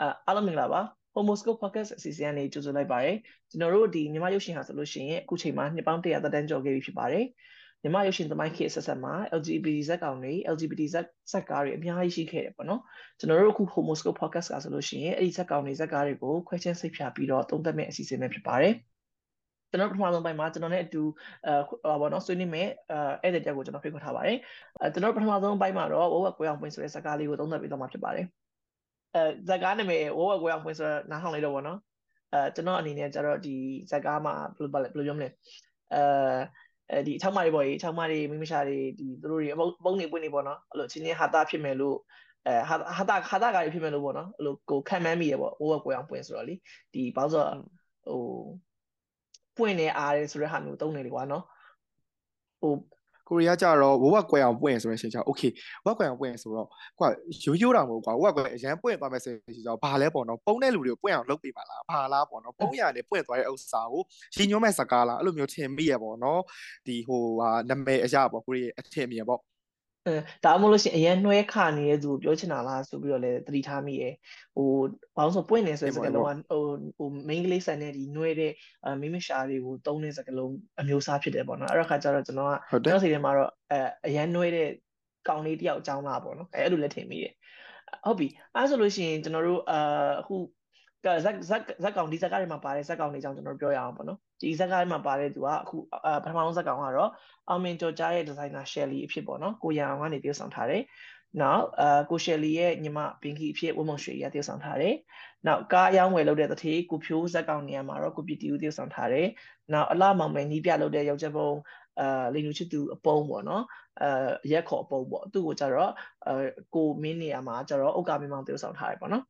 အာအားလုံးမင်္ဂလာပါ Homoscope Podcast အစီအစဉ်ကနေကြိုဆိုလိုက်ပါတယ်ကျွန်တော်တို့ဒီမြန်မာရုပ်ရှင်ဟာဆိုလို့ရှိရင်အခုချိန်မှာနှစ်ပေါင်း100သက်တမ်းကျော်ခဲ့ပြီဖြစ်ပါတယ်မြန်မာရုပ်ရှင်သမိုင်းခေတ်ဆက်ဆက်မှာ LGBT ဇက်ကောင်တွေ LGBT ဇက်ဇက်ကားတွေအများကြီးရှိခဲ့တယ်ပေါ့နော်ကျွန်တော်တို့အခု Homoscope Podcast ကဆိုလို့ရှိရင်အဲ့ဒီဇက်ကောင်တွေဇက်ကားတွေကိုခွဲချင်းစိတ်ဖြာပြီးတော့သုံးသပ်မဲ့အစီအစဉ်ပဲဖြစ်ပါတယ်ကျွန်တော်ပထမဆုံးပိုင်းမှာကျွန်တော်နဲ့အတူအဲဟောပါတော့ဆွေးနွေးမယ်အဲအဲ့ဒီတက်ကိုကျွန်တော်ဖိတ်ခေါ်ထားပါတယ်အဲကျွန်တော်ပထမဆုံးပိုင်းမှာတော့ဝဝကွဲအောင်ပွင့်ဆိုတဲ့ဇာတ်ကားလေးကိုသုံးသပ်ပြီးတော့မှာဖြစ်ပါတယ် အဲဇက်ကားနာမည်ဝဝကွဲအောင်ဖွင့်ဆိုတော့နားထောင်လိုက်တော့ဗောနော်အဲကျွန်တော်အနေနဲ့ကျတော့ဒီဇက်ကားမှာဘယ်လိုဘယ်လိုပြောမလဲအဲအဲဒီအချောင်းမတွေပေါ့ကြီးအချောင်းမတွေမိမရှာတွေဒီသူတို့တွေအပုံနေပွင့်နေပေါ့နော်အဲ့လိုချင်းချင်းဟာတာဖြစ်မယ်လို့အဲဟာဟာတာဟာတာကားတွေဖြစ်မယ်လို့ပေါ့နော်အဲ့လိုကိုခံမှန်းမိရပေါ့ဝဝကွဲအောင်ပွင့်ဆိုတော့လေဒီဘာလို့ဆိုတော့ဟိုပွင့်နေအားတယ်ဆိုတဲ့ဟာမျိုးတုံးနေလေကွာနော်ဟို ကိုရီးယားကြတော့ဝဝကွယ်အောင်ပွင့်ဆိုရင်ရှင်ချောโอเคဝဝကွယ်အောင်ပွင့်ဆိုတော့ကွာရိုးရိုးတာမဟုတ်ကွာဝဝကွယ်အရန်ပွင့်သွားမယ်ဆိုရင်ရှင်ချောဘာလဲပေါ့နော်ပုံတဲ့လူတွေကိုပွင့်အောင်လုပ်ပေးပါလားဘာလားပေါ့နော်ပုံရနဲ့ပွင့်သွားတဲ့ဥစ္စာကိုရှင်ညွှန်းမဲ့စကားလားအဲ့လိုမျိုးထင်မိရပေါ့နော်ဒီဟိုဟာနာမည်အရာပေါ့ကိုရီးယားအထင်မြင်ပေါ့အဲ ဒါမှမဟုတ်လို့ရှိရင်အရင်နှွဲခနေတဲ့သူပြောချင်တာလားဆိုပြီးတော့လည်းသတိထားမိရယ်ဟိုဘာလို့ဆိုပွင့်နေဆိုတဲ့စကားလုံးကဟိုဟို main ကလေးဆန်တဲ့ဒီနှွဲတဲ့မိမရှာတွေကိုတုံးတဲ့စကားလုံးအမျိုးအစားဖြစ်တယ်ပေါ့နော်အဲ့တော့ခါကျတော့ကျွန်တော်ကကျွန်တော်စိတ်ထဲမှာတော့အဲအရင်နှွဲတဲ့ကောင်လေးတယောက်အကြောင်းလားပေါ့နော်အဲအဲ့လိုလည်းထင်မိတယ်ဟုတ်ပြီအဲ့ဆိုလို့ရှိရင်ကျွန်တော်တို့အာအခုကဇက်ဇက်ဇက်ကောင်ဒီဇက်ကားတွေမှာပါတဲ့ဇက်ကောင်တွေအကြောင်းကျွန်တော်ပြောရအောင်ပေါ့နော် ဒီဇက်ကားတွေမှာပါတဲ့သူကအခုပထမဆုံးဇက်ကောင်ကတော့အောင်မြင်ကျော်ကြားရဲ့ဒီဇိုင်နာ Shelly အဖြစ်ပေါ့နော်ကိုရအောင်ကနေတည်ဆောင်ထားတယ်နောက်အာကို Shelly ရဲ့ညီမပင်ခီအဖြစ်ဝမုံရွှေရတည်ဆောင်ထားတယ်နောက်ကားအယောင်းဝယ်လုပ်တဲ့တတိကိုဖြိုးဇက်ကောင်နေရာမှာတော့ကိုပီတီဦးတည်ဆောင်ထားတယ်နောက်အလှမောင်မယ်နီးပြလုပ်တဲ့ယောက်ျားပုံအာလိန်လူချစ်သူအပုံပေါ့နော်အာရက်ခေါ်အပုံပေါ့သူ့ကိုကြတော့အာကိုမင်းနေရာမှာကြတော့ဥက္ကာမင်းမောင်တည်ဆောင်ထားတယ်ပေါ့နော်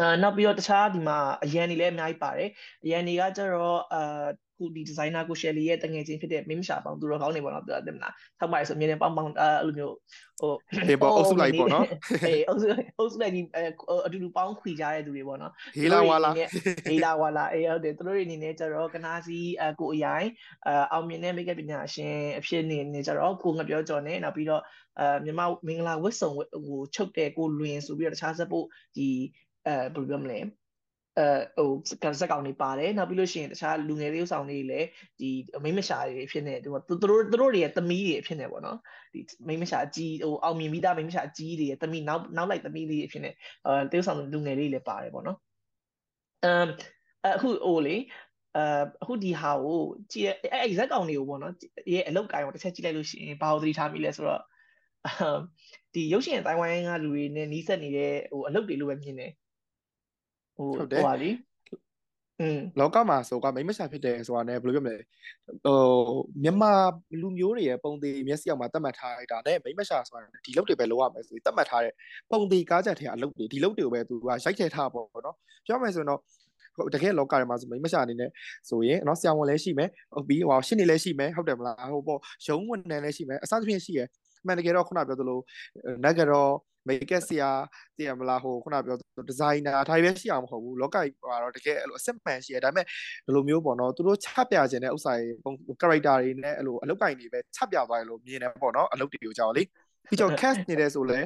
အာနောက်ပြီးတော့တခြားဒီမှာအရန်တွေလည်းအများကြီးပါတယ်အရန်တွေကကျတော့အာခုဒီဒီဇိုင်နာကို Shelly ရဲ့တငယ်ချင်းဖြစ်တဲ့ Mim Sha ပေါင်းသူတော်ကောင်းနေပေါ့နော်ပြောတယ်မလားထောက်ပါရဆိုအမြင်နဲ့ပေါင်းပေါင်းအဲ့လိုမျိုးဟိုဒီပေါ့အုပ်စုလိုက်ပေါ့နော်အေးအုပ်စုအုပ်စုလိုက်ဒီအတူတူပေါင်းခွေကြတဲ့သူတွေပေါ့နော်ဟေးလာဝါလာဟေးလာဝါလာအေးဟုတ်တယ်သူတို့တွေအနေနဲ့ကျတော့ကနာစီအကိုအရိုင်အအောင်မြင်တဲ့ makeup ပညာရှင်အဖြစ်နေနေကြတော့ကိုငပြောကြော်နေနောက်ပြီးတော့အဲမြန်မာမင်္ဂလာဝတ်စုံဟိုချုပ်တဲ့ကိုလွင်ဆိုပြီးတော့တခြားစပ်ဖို့ဒီ အဲဘယ်လိုပြောမလဲအဲဟိုကန်ဆက်ကောင်တွေပါတယ်နောက်ပြီးလို့ရှိရင်တခြားလူငယ်လေးဥဆောင်တွေလည်းဒီမိမရှာတွေဖြစ်နေသူတို့သူတို့တွေရဲ့သမီးတွေဖြစ်နေပေါ့နော်ဒီမိမရှာအကြီးဟိုအောင်မြင်ပြီးသားမိမရှာအကြီးတွေရဲ့သမီးနောက်နောက်လိုက်သမီးလေးဖြစ်နေအဲတေးဆောင်လူငယ်လေးလည်းပါတယ်ပေါ့နော်အမ်အခုဟိုလေအဲအခုဒီဟာကိုကြည့်အဲ exact ကောင်တွေကိုပေါ့နော်ရဲ့အလုတ်ကိုင်းကိုတစ်ချက်ကြည့်လိုက်လို့ရှိရင်ဘာလို့သတိထားမိလဲဆိုတော့ဒီရုပ်ရှင်အတိုင်းဝိုင်းကလူတွေနဲ့နီးစပ်နေတဲ့ဟိုအလုတ်တွေလိုပဲမြင်တယ် ဟိုဟိုပါလीอืมလောကမှာဆိုကမိမရှာဖြစ်တယ်ဆိုတာ ਨੇ ဘယ်လိုပြောမလဲဟိုမြန်မာလူမျိုးတွေရဲ့ပုံသေးမျက်စိအောင်မှာတတ်မှတ်ထားလိုက်တာ ਨੇ မိမရှာဆိုတာဒီလုတ်တွေပဲလိုရမယ်ဆိုပြီးတတ်မှတ်ထားတဲ့ပုံသေးကားချက်ထဲအလုတ်တွေဒီလုတ်တွေကိုပဲသူကရိုက်ထည့်ထားပေါ့နော်ပြောမယ်ဆိုရင်တော့တကယ်လောကတွေမှာဆိုမိမရှာအနေနဲ့ဆိုရင်เนาะဆရာဝန်လည်းရှိမယ်ဟုတ်ပြီဟိုရှင်းနေလည်းရှိမယ်ဟုတ်တယ်မလားဟိုပေါ့ရုံးဝန်ထမ်းလည်းရှိမယ်အစသဖြင့်ရှိရယ်အမှန်တကယ်တော့ခုနပြောသလိုနက်က တော့မိတ်ကက်ဆရာတည်ရမလားဟိုခုနပြောဒီဇိုင်နာဒါပဲရှိအောင်မဟုတ်ဘူးလောကကြီးကတော့တကယ်အဲ့လိုအစစ်မှန်ရှိရဒါပေမဲ့ဘယ်လိုမျိုးပေါ့နော်သူတို့ချပြခြင်းတဲ့ဥစ္စာတွေပုံ character တွေနဲ့အဲ့လိုအလုတ်ကင်တွေပဲချပြသွားရလို့မြင်တယ်ပေါ့နော်အလုတ်တွေကိုကြောက်လေပြီးတော့ cast နေတယ်ဆိုလဲ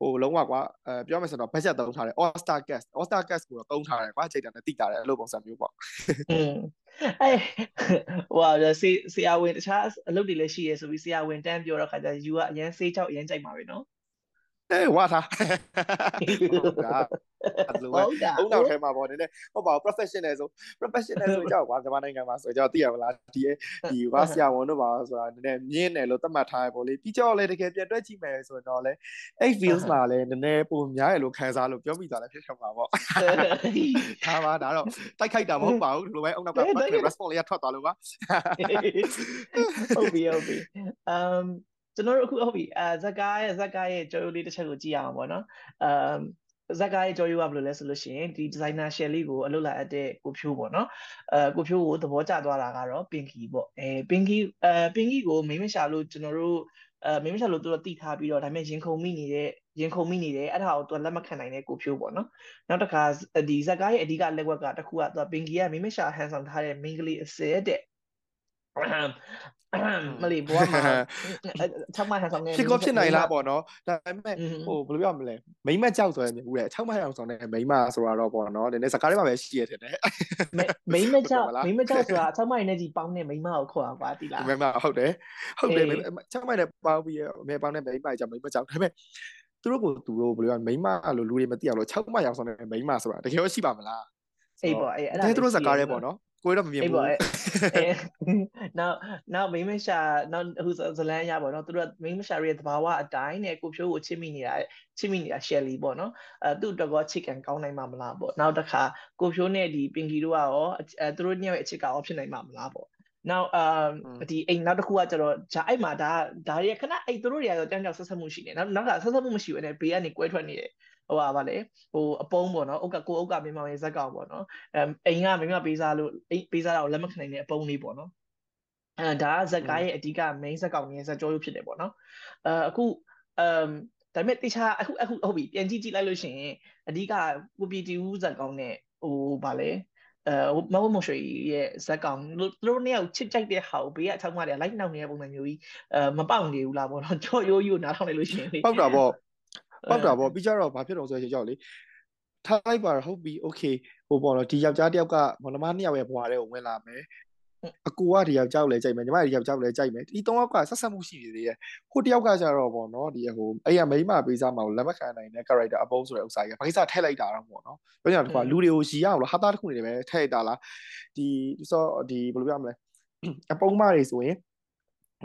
ဟိုလုံးဝကွာအဲပြောမယ်ဆိုတော့ budget သုံးထားတယ် all star cast all star cast ကိုတော့သုံးထားတယ်ကွာချိန်တာနဲ့တိတာတယ်အဲ့လိုပုံစံမျိုးပေါ့อืมအဲဟိုဟာဆီဆီယာဝင်တခြားအလုပ်တွေလည်းရှိရဆိုပြီးဆီယာဝင်တန်းပြောတော့ခါကျယူကအရန်စေးချောက်အရန်ကြိုက်မှာပဲနော် အဲဝါထားဟုတ်ကဲ့အဲ့လိုပဲအုံနောက်ထဲမှာပေါ့နည်းနည်းဟုတ်ပါဘူး professional ဆို professional ဆိုကြောက်ကွာမြန်မာနိုင်ငံမှာဆိုကြောက်သိရမလားဒီဒီဝါဆရာဝန်တို့ပါဆိုတာနည်းနည်းမြင်းတယ်လို့သတ်မှတ်ထားရပေါ့လေပြီးကြောက်လဲတကယ်ပြန်တွက်ကြည့်မယ်ဆိုတော့လဲအဲ့ feels မှာလဲနည်းနည်းပုံများရလို့ခံစားလို့ပြောမိတာလည်းဖြစ်ခဲ့မှာပေါ့ဒါပါဒါတော့တိုက်ခိုက်တာမဟုတ်ပါဘူးဒီလိုပဲအုံနောက်က response လေးထွက်သွားလို့ပါဟုတ်ပြီဟုတ်ပြီ um ကျွန်တော်တို့အခုဟုတ်ပြီအဲဇက်ကားရဲ့ဇက်ကားရဲ့ကြော်ရိုးလေးတစ်ချက်ကိုကြည့်ရအောင်ပေါ့နော်အမ်ဇက်ကားရဲ့ကြော်ရိုးကဘယ်လိုလဲဆိုလို့ရှိရင်ဒီ designer shell လေးကိုအလုပ်လာအပ်တဲ့ကိုဖြိုးပေါ့နော်အဲကိုဖြိုးကိုသဘောကျသွားတာကတော့ pinky ပေါ့အဲ pinky အဲ pinky ကိုမိမရှာလို့ကျွန်တော်တို့အဲမိမရှာလို့သူတို့တိထားပြီးတော့ဒါပေမဲ့ရင်ခုန်မိနေတဲ့ရင်ခုန်မိနေတယ်အဲ့ဒါကိုသူလက်မခံနိုင်တဲ့ကိုဖြိုးပေါ့နော်နောက်တစ်ခါဒီဇက်ကားရဲ့အဓိကလက်ဝက်ကတခုကသူ pinky ကမိမရှာဟန်ဆောင်ထားတဲ့ main ကလေးအစဲတဲ့ မလီဘွားမှာ6မိုင်ဆောင်နေဖြစ်ကောဖြစ်နိုင်လားပေါ့နော်ဒါပေမဲ့ဟိုဘယ်လိုပြောမလဲမိမကြောက်ဆိုရင်ဦးတဲ့6မိုင်အောင်ဆောင်နေမိမဆိုတာတော့ပေါ့နော်နည်းနည်းစကားလေးမှာပဲရှိရတယ်တဲ့မိမကြောက်မိမကြောက်ဆိုတာ6မိုင်နဲ့ကြီးပေါင်းနေမိမကိုခေါ်တာကွာတိလားမိမဟုတ်တယ်ဟုတ်တယ်6မိုင်နဲ့ပေါင်းပြီးအမေပေါင်းနေမိမကြောက်မိမကြောက်ဒါပေမဲ့သူတို့ကိုသူတို့ဘယ်လိုပြောမိမလို့လူတွေမသိအောင်လို့6မိုင်အောင်ဆောင်နေမိမဆိုတာတကယ်ရောရှိပါမလားအေးပေါ့အေးအဲ့ဒါသူတို့စကားလေးပေါ့နော် ကိုရတော့မမြင်ဘူးနောက်နောက်မိမရှာနောက်ဟိုဇလန်းရပါတော့သူတို့မိမရှာရဲ့သဘာဝအတိုင်းနဲ့ကိုဖြိုးကိုချစ်မိနေတာချစ်မိနေတာ Shelly ပေါ့နော်အဲသူ့တော့ကချစ်ကန်ကောင်းနိုင်မှာမလားပေါ့နောက်တစ်ခါကိုဖြိုးနဲ့ဒီပင်ကီတို့ကရောအဲသူတို့ညရဲ့အချစ်ကရောဖြစ်နိုင်မှာမလားပေါ့နောက်အာဒီအိမ်နောက်တစ်ခုကကျတော့ဂျာအဲ့မှာဒါဒါရခဏအဲ့သူတို့တွေကတော့တန်းကြောင်ဆက်ဆက်မှုရှိနေနောက်နောက်ကဆက်ဆက်မှုမရှိဘူးအဲ့ဘေးကနေကွဲထွက်နေတယ် ဟိုပါဗာလေဟိုအပုံးပေါ့နော်ဥက္ကကိုဥက္ကမင်းမောင်ရဲ့ဇက်ကောင်ပေါ့နော်အဲအိမ်ကမင်းမပေးစားလို့အိမ်ပေးစားတာကိုလက်မခံနိုင်တဲ့အပုံးလေးပေါ့နော်အဲဒါကဇက်ကားရဲ့အဓိက main ဇက်ကောင်ရဲ့ဇက်ကြောရုပ်ဖြစ်တယ်ပေါ့နော်အဲအခုအမ်ဒါပေမဲ့တခြားအခုအခုဟုတ်ပြီပြန်ကြည့်ကြည့်လိုက်လို့ရှိရင်အဓိကကိုပီတီဦးဇက်ကောင်နဲ့ဟိုဗာလေအဲမဟုတ်မရွှေရဲ့ဇက်ကောင်သူတို့နှစ်ယောက်ချစ်ကြိုက်တဲ့ဟာကိုဘေးကအချောင်းမတွေလိုက်နှောက်နေတဲ့ပုံစံမျိုးကြီးအဲမပေါက်နေဘူးလားပေါ့နော်ကြော်ရိုးရိုးနားထောင်နေလို့ရှိရင်ပေါက်တာပေါ့ ပောက်တာပေါ့ပြီးကြတော့ဘာဖြစ်တော့ဆိုရရောက်လေထားလိုက်ပါတော့ဟုတ်ပြီ okay ဟိုပေါ့တော့ဒီယောက်ျားတယောက်ကမလမနှစ်ယောက်ရဲ့ဘွားတွေကိုဝင်လာမယ်အကူကဒီယောက်ျားကိုလည်းကြိုက်မယ်ညီမကဒီယောက်ျားကိုလည်းကြိုက်မယ်ဒီသုံးယောက်ကဆက်ဆက်မှုရှိနေသေးတယ်ဟိုတယောက်ကကြတော့ပေါ့နော်ဒီဟိုအဲ့ရမိမပေးစားမှာကိုလက်မခံနိုင်တဲ့ character အပုံးဆိုတဲ့ဥစ္စာကြီးကဘာကိစ္စထည့်လိုက်တာတော့ပေါ့နော်ပြောကြတာကလူတွေကိုရီရအောင်လားဟာသားတစ်ခုနေတယ်ပဲထည့်လိုက်တာလားဒီဆိုဒီဘယ်လိုပြောမလဲအပုံးမတွေဆိုရင်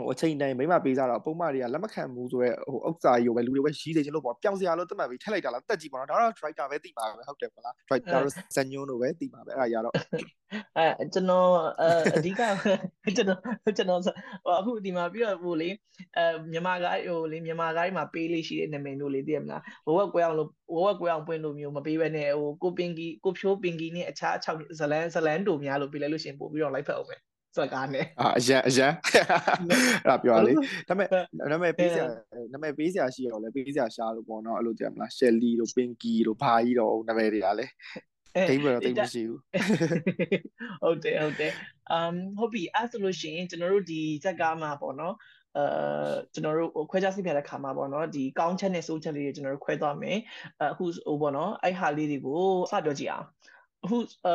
ဟိုအချိန်တိုင်းမိမပေးစားတော့ပုံမှန်တွေကလက်မခံဘူးဆိုတော့ဟိုဥစ္စာကြီးကိုပဲလူတွေပဲရီးစေချင်လို့ပေါ့ပျောက်စရာလို့တတ်မှတ်ပြီးထက်လိုက်တာလားတက်ကြည့်ပါတော့ဒါတော့ driver ပဲသိပါပဲဟုတ်တယ်မလား driver ဇန်ညွန်းတို့ပဲသိပါပဲအဲ့ဒါရတော့အဲကျွန်တော်အဓိကကျွန်တော်ကျွန်တော်အခုဒီမှာပြီးတော့ဟိုလေအဲမြန်မာကားဟိုလေမြန်မာကားမှာပေးလေးရှိတဲ့နာမည်တို့လေးသိရမလားဘဝကွဲအောင်လို့ဘဝကွဲအောင်ပွင့်လို့မျိုးမပေးဘဲနဲ့ဟိုကိုပင်ကီကိုဖြိုးပင်ကီနဲ့အခြားအချောက်ဇလန်းဇလန်းတို့များလို့ပေးလိုက်လို့ရှင်ပို့ပြီးတော့လိုက်ဖက်အောင်မယ် စကားနဲ့အာအရန်အရန်အဲ့ဒါပြောလေဒါပေမဲ့နာမည်ပေးစရာနာမည်ပေးစရာရှိရောလေပေးစရာရှားလို့ပေါ့နော်အဲ့လိုကြမလား Shelly တို့ Pinky တို့ဘာကြီးတော့နာမည်တွေကလေတိတ်ဘယ်တော့တိတ်မရှိဘူးဟုတ်တယ်ဟုတ်တယ် um ဟုတ်ပြီအဲ့ဆိုလို့ရှိရင်ကျွန်တော်တို့ဒီဇက်ကားမှာပေါ့နော်အဲကျွန်တော်တို့ခွဲခြားစိတ်ပြတဲ့ခါမှာပေါ့နော်ဒီကောင်းချက်နဲ့ဆိုးချက်လေးတွေကျွန်တော်တို့ခွဲသွားမယ်အခုဟိုပေါ့နော်အဲ့ဟာလေးတွေကိုစပြောကြည့်အောင်အခုအဲ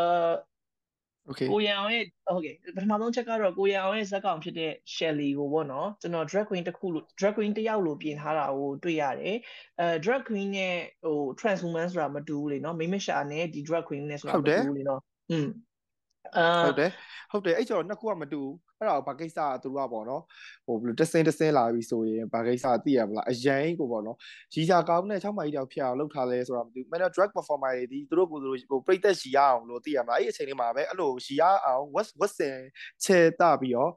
Okay ကိုရအောင်ရဲ့ okay ပထမဆုံးချက်ကတော့ကိုရအောင်ရဲ့ဇက်ကောင်ဖြစ်တဲ့ Shelly ကိုပေါ့နော်ကျွန်တော် drag queen တစ်ခုလို့ drag queen တယောက်လို့ပြင်ထားတာကိုတွေ့ရတယ်အဲ drag queen နဲ့ဟို transwoman ဆိုတာမတူဘူးလေနော်မိမရှာနဲ့ဒီ drag queen နဲ့ဆိုတာမတူဘူးလေနော်อืม ဟုတ်တယ်ဟုတ်တယ်အဲ့ကျော်နှစ်ခုကမတူဘူးအဲ့ဒါဘာကိစ္စသူတို့ကပေါ့နော်ဟိုဘယ်လိုတစင်းတစင်းလာပြီဆိုရင်ဘာကိစ္စသိရမလားအရင်ကိုပေါ့နော်ရီစာကောင်းတဲ့6မိုင်တောင်ဖြစ်အောင်လုပ်ထားလဲဆိုတာမသိဘူးမင်းတို့ drug performer တွေဒီသူတို့ကိုယ်သူတို့ဟိုပြိသက်ရီရအောင်လို့သိရမလားအဲ့အချိန်လေးမှာပဲအဲ့လိုရီရအောင် what's what's ချေတာပြီးတော့